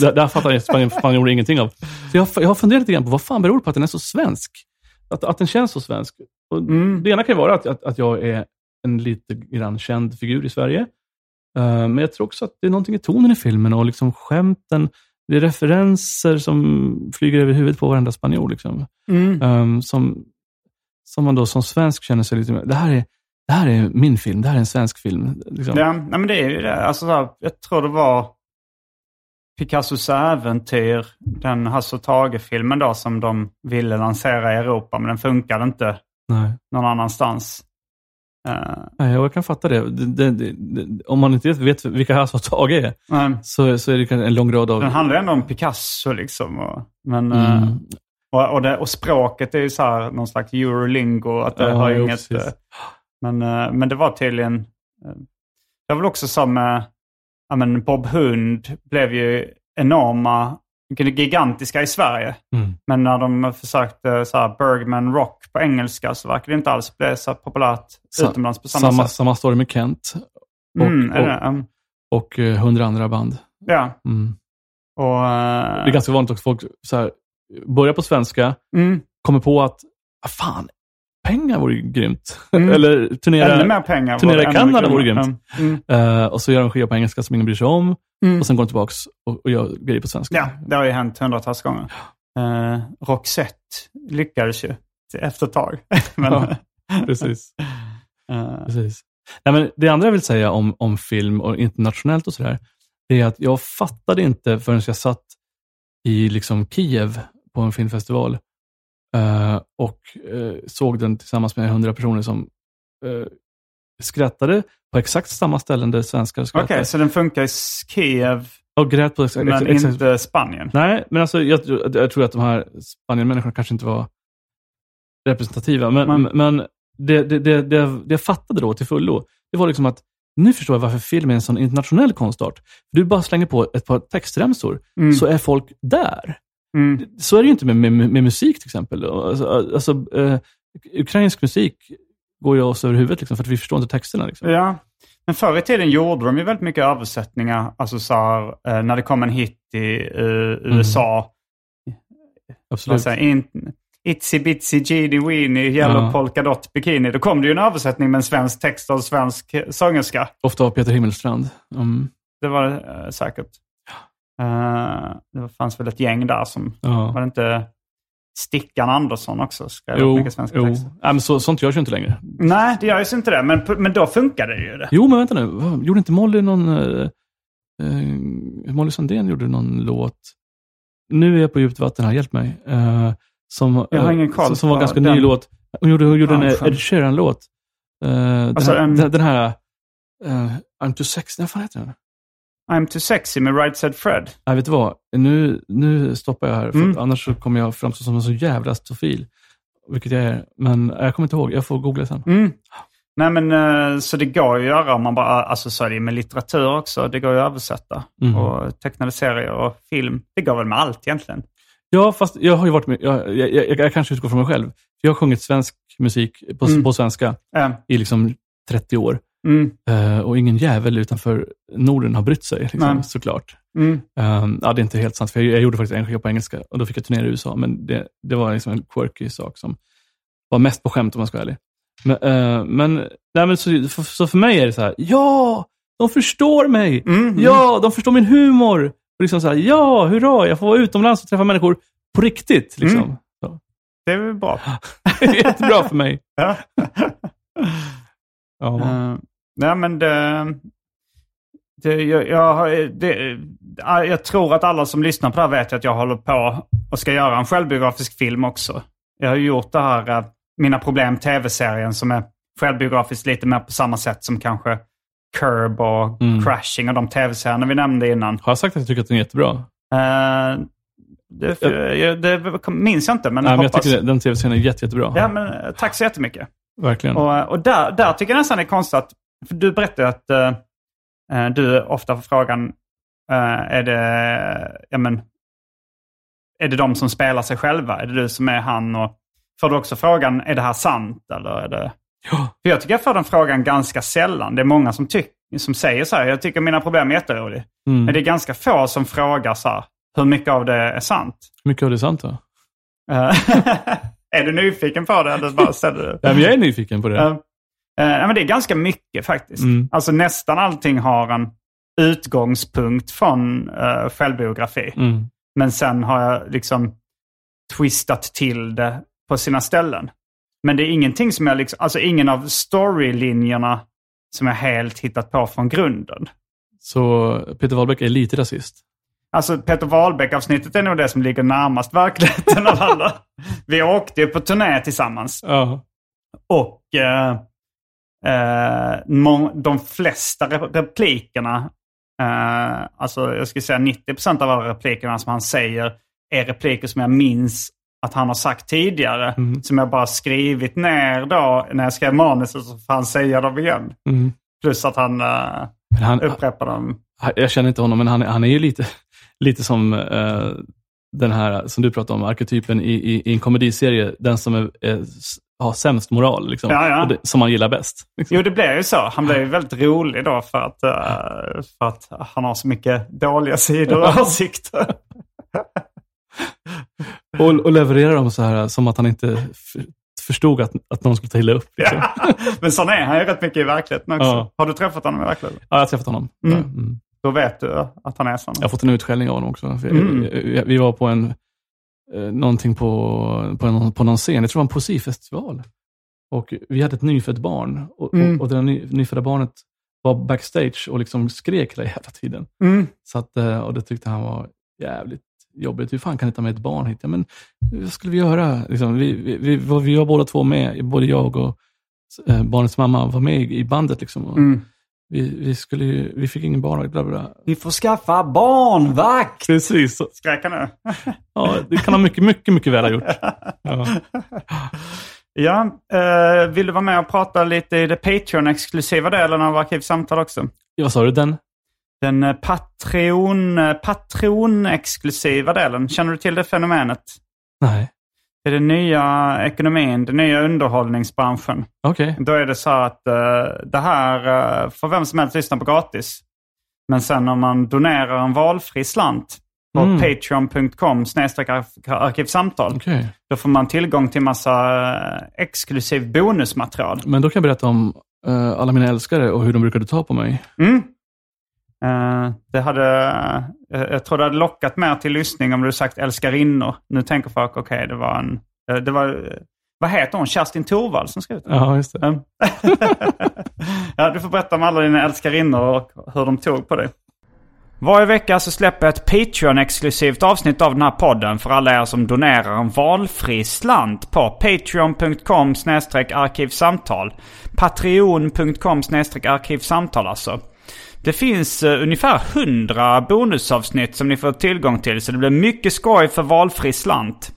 Det, det, här fattar Spanien, spanjorer ingenting av. Så jag, jag har funderat lite grann på vad fan beror det på att den är så svensk? Att, att den känns så svensk. Och Mm. Det ena kan ju vara att, att, att jag är en lite grann känd figur i Sverige. Eh, men jag tror också att det är någonting i tonen i filmen och liksom skämten. Det är referenser som flyger över huvudet på varenda spanjor. Liksom. Mm. Um, som, som man då som svensk känner sig lite mer, det här är, det här är min film, det här är en svensk film. Liksom. Ja, nej, men det är ju det. Alltså, så här, jag tror det var Picassos äventyr, den Hasse och Tage-filmen då som de ville lansera i Europa, men den funkade inte Nej. någon annanstans. Nej, jag kan fatta det. Det, det, det. Om man inte vet vilka Hasse och Tage är, men så, så är det en lång rad av... den handlar ändå om Picasso liksom. Och, men, eh, Mm. och, och, det, och språket är ju så här någon slags eurolingo. Att det Ja, har inget, precis. eh, men, men det var tydligen... Det var väl också som ja, men Bob Hund blev ju enorma, gigantiska i Sverige. Mm. Men när de försökte så här, Bergman Rock på engelska så verkade det inte alls bli så populärt Sa- utomlands på samma, Samma, sätt. samma story med Kent och, Mm, och, och eh, hundra andra band. Ja. Mm. Och, eh, Det är ganska vanligt att folk så här, börjar på svenska, mm, kommer på att, ah, fan, pengar vore grymt. Mm. Eller turnera, ännu mer pengar. turnera i Kanada vore grymt. Mm. Eh, och så gör de skiva på engelska som ingen bryr sig om. Mm. Och sen går de tillbaka och, och gör grejer på svenska. Ja, det har ju hänt hundratals gånger. Uh, Roxette lyckades ju efter ett tag. Men, Ja. Precis. eh, Precis. Nej, men det andra jag vill säga om, om film och internationellt och sådär, det är att jag fattade inte förrän jag satt i liksom Kiev på en filmfestival eh, och eh, såg den tillsammans med hundra personer som eh, skrattade på exakt samma ställen där svenskar Okej, skrattar. så den funkar i Kiev, Och grät på exakt, men exakt, exakt. inte Spanien? Nej, men alltså, jag, jag tror att de här Spanienmänniskorna kanske inte var representativa. Men, Men- men det, det, det, det, det jag fattade då till fullo, det var liksom att nu förstår jag varför film är en sån internationell konstart. Du bara slänger på ett par textremsor, Mm. så är folk där. Mm. Så är det ju inte med, med, med musik till exempel. Alltså, alltså, eh, ukrainsk musik går ju oss över huvudet liksom, för att vi förstår inte texterna. Liksom. Ja, men förr i tiden gjorde de ju väldigt mycket översättningar. Alltså så här, eh, när det kom en hit i eh, USA. Vad Absolut. säger in, Itsy bitsy genie weenie yellow Ja. polka dot bikini. Då kom det ju en översättning med en svensk text och en svensk sångerska. Ofta av Peter Himmelstrand. Mm. Det var det eh, säkert. Eh, det fanns väl ett gäng där som, Ja. var det inte Stickan Andersson också? Skrev Jo, mycket svenska jo. texter. Men så, sånt görs ju inte längre. Nej, det gör ju inte det. Men, men då funkade det ju. Det. Jo, men vänta nu. Gjorde inte Molly någon... Eh, eh, Molly Sandén gjorde någon låt. Nu är jag på djupt vatten här, hjälp mig. Eh, som, Jag har ingen koll som, som var på ganska den ny låt. Hon gjorde, hon gjorde en branschen. Ed Sheeran-låt. Eh, Alltså den, här, en- den, den här... eh, I'm too sexy. Vad fan heter den? I'm too sexy med Right Said Fred. Nej, vet du vad? Nu, nu stoppar jag här, för Mm. annars kommer jag framstå som en så jävla stofil. Vilket jag är. Men jag kommer inte ihåg. Jag får googla sen. Mm. Nej men eh, så det går ju att göra om man bara, alltså så är det med litteratur också. Det går ju att översätta. Mm. Och tecknade serier och film. Det går väl med allt egentligen. Ja, fast jag har ju varit med, jag, jag, jag, jag kanske utgår från mig själv. Jag har sjungit svensk musik på, Mm. på svenska i liksom 30 år. Mm, Eh, och ingen jävel utanför Norden har brytt sig, liksom, såklart. mm, Um, ja, det är inte helt sant, för jag, jag gjorde faktiskt en skiva på engelska och då fick jag turnera i USA, men det, det var liksom en quirky sak som var mest på skämt om jag ska vara ärlig. Men, eh, men, nej, men så, för, så för mig är det så här, ja, de förstår mig! mm, Ja, de förstår min humor! Och liksom så här, ja, hurra, jag får vara utomlands och träffa människor på riktigt. Liksom. Mm. Så. Det är väl bra. Det är jättebra för mig. Ja. Ja. Eh, nej men det... det, jag, jag, det ja, jag tror att alla som lyssnar på det här vet att jag håller på och ska göra en självbiografisk film också. Jag har gjort det här, eh, Mina Problem TV-serien som är självbiografiskt lite mer på samma sätt som kanske Curb och Mm. Crashing och de tv-serierna vi nämnde innan. Har jag sagt att jag tycker att den är jättebra? Eh, det, jag, det minns jag inte, men Nej, jag men jag tycker den tv-serien är jätte, jättebra. Ja, men eh, tack så jättemycket. Verkligen. Och, och där, där tycker jag nästan det är konstigt att, för du berättade att eh, du ofta får frågan, eh, är det, ja men, är det de som spelar sig själva? Är det du som är han? Och får du också frågan, är det här sant? Eller är det... Ja. För jag tycker jag får den frågan ganska sällan. Det är många som, tyck, som säger så här, jag tycker mina problem är jätteroliga. Mm. Men det är ganska få som frågar så här, hur mycket av det är sant? Hur mycket av det är sant då? Är du nyfiken på det? Eller bara ställer du? Nej, men jag är nyfiken på det. Eh, men det är ganska mycket faktiskt. Mm. Alltså nästan allting har en utgångspunkt från uh, självbiografi. Mm. Men sen har jag liksom twistat till det på sina ställen. Men det är ingenting som jag liksom, alltså ingen av storylinjerna som jag helt hittat på från grunden. Så Peter Wahlbeck är lite rasist. Alltså Peter Wahlbeck-avsnittet är nog det som ligger närmast verkligheten av alla. Vi åkte ju på turné tillsammans. Ja. Och eh, eh, de flesta re- replikerna, eh, alltså jag skulle säga 90% av alla replikerna som han säger är repliker som jag minns att han har sagt tidigare. Mm. Som jag bara skrivit ner då när jag skrev manuset så får han säga dem igen. Mm. Plus att han eh, han, upprepar dem. jag känner inte honom, men han, han är ju lite, lite som eh, den här som du pratade om, arketypen i, i, i en komediserie. Den som är, är, har sämst moral, liksom, Ja, ja. Och det, som man gillar bäst. Liksom. Jo, det blev ju så. Han blev ju väldigt rolig då för att, eh, för att han har så mycket dåliga sidor och åsikter. Och, och levererar dem så här som att han inte förstod att, att någon skulle ta illa upp. Liksom. Ja. Ja. Men sån är han ju rätt mycket i verkligheten också. Ja. Har du träffat honom i verkligheten? jag har träffat honom. Mm. Ja, mm. Då vet du att han är sån. Jag har fått en utskällning av honom också. Mm. vi, var på en, eh, någonting på, på, någon, på någon scen, jag tror det var en poesifestival. Och vi hade ett nyfött barn och, Mm. och, och det ny, nyfödda barnet var backstage och liksom skrek hela jävla tiden. Mm. Så att, eh, och det tyckte han var jävligt jobbigt. Hur fan kan ni ta med ett barn hit? Ja, men vad skulle vi göra? Liksom, vi, vi, vi, var, vi var båda två med, både jag och eh, barnets mamma var med i bandet. Liksom, och Mm. Vi, vi, skulle, ju- vi fick ingen barn. Bla, bla. Vi får skaffa barnvakt! Precis. Skrek han nu? ja, det kan han mycket, mycket, mycket väl ha gjort. Ja. Ja, eh, vill du vara med och prata lite i det Patreon-exklusiva delen av Arkivsamtal också? Vad sa du? Den? Den eh, Patreon, eh, Patron-exklusiva delen. Känner du till det fenomenet? Nej. Är den nya ekonomin, den nya underhållningsbranschen. Okej. Då är det så att eh, det här uh, får vem som helst lyssna på gratis. Men sen om man donerar en valfri slant på Mm. patreon.com arkivsamtal. Okej. Då får man tillgång till massa eh, exklusiv bonusmaterial. Men då kan jag berätta om alla mina älskare och hur de brukade ta på mig. Mm. Eh, det hade, eh, jag tror det hade lockat mer till lyssning om du sagt älskarinnor. Nu tänker folk, okej, det var en... eh, det var, vad heter hon? Kerstin Thorvald som skrev det? Ja, just det. Mm. ja, du får berätta om alla dina älskarinnor och hur de tog på dig. Varje vecka så släpper jag ett Patreon-exklusivt avsnitt av den här podden för alla er som donerar en valfri slant på patreon.com arkivsamtal. Patreon.com arkivsamtal alltså. Det finns uh, ungefär 100 bonusavsnitt som ni får tillgång till så det blir mycket skoj för valfri slant.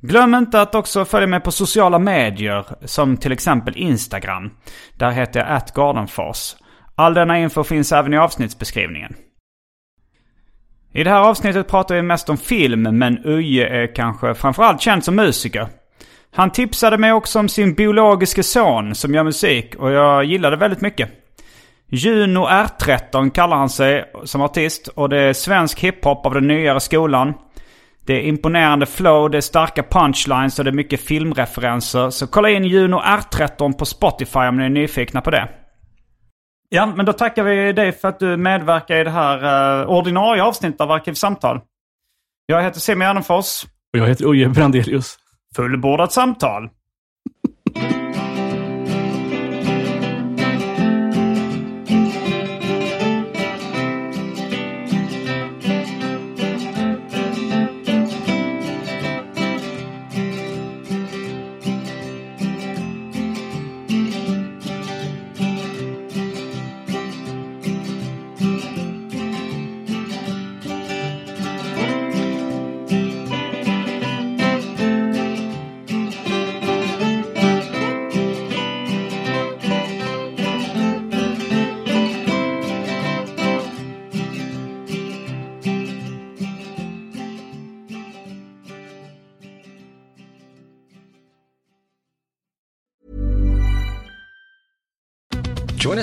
Glöm inte att också följa mig på sociala medier som till exempel Instagram. Där heter jag atgardenfors. All denna info finns även i avsnittsbeskrivningen. I det här avsnittet pratar vi mest om film, men Uje är kanske framförallt känd som musiker. Han tipsade mig också om sin biologiske son som gör musik och jag gillade väldigt mycket. Juno R13 kallar han sig som artist och det är svensk hiphop av den nyare skolan. Det är imponerande flow, det är starka punchlines och det är mycket filmreferenser. Så kolla in Juno R13 på Spotify om ni är nyfikna på det. Ja, men då tackar vi dig för att du medverkar i det här uh, ordinarie avsnittet av Arkivsamtal. Jag heter Simon Gärdenfors. Och jag heter Uje Brandelius. Fullbordat samtal.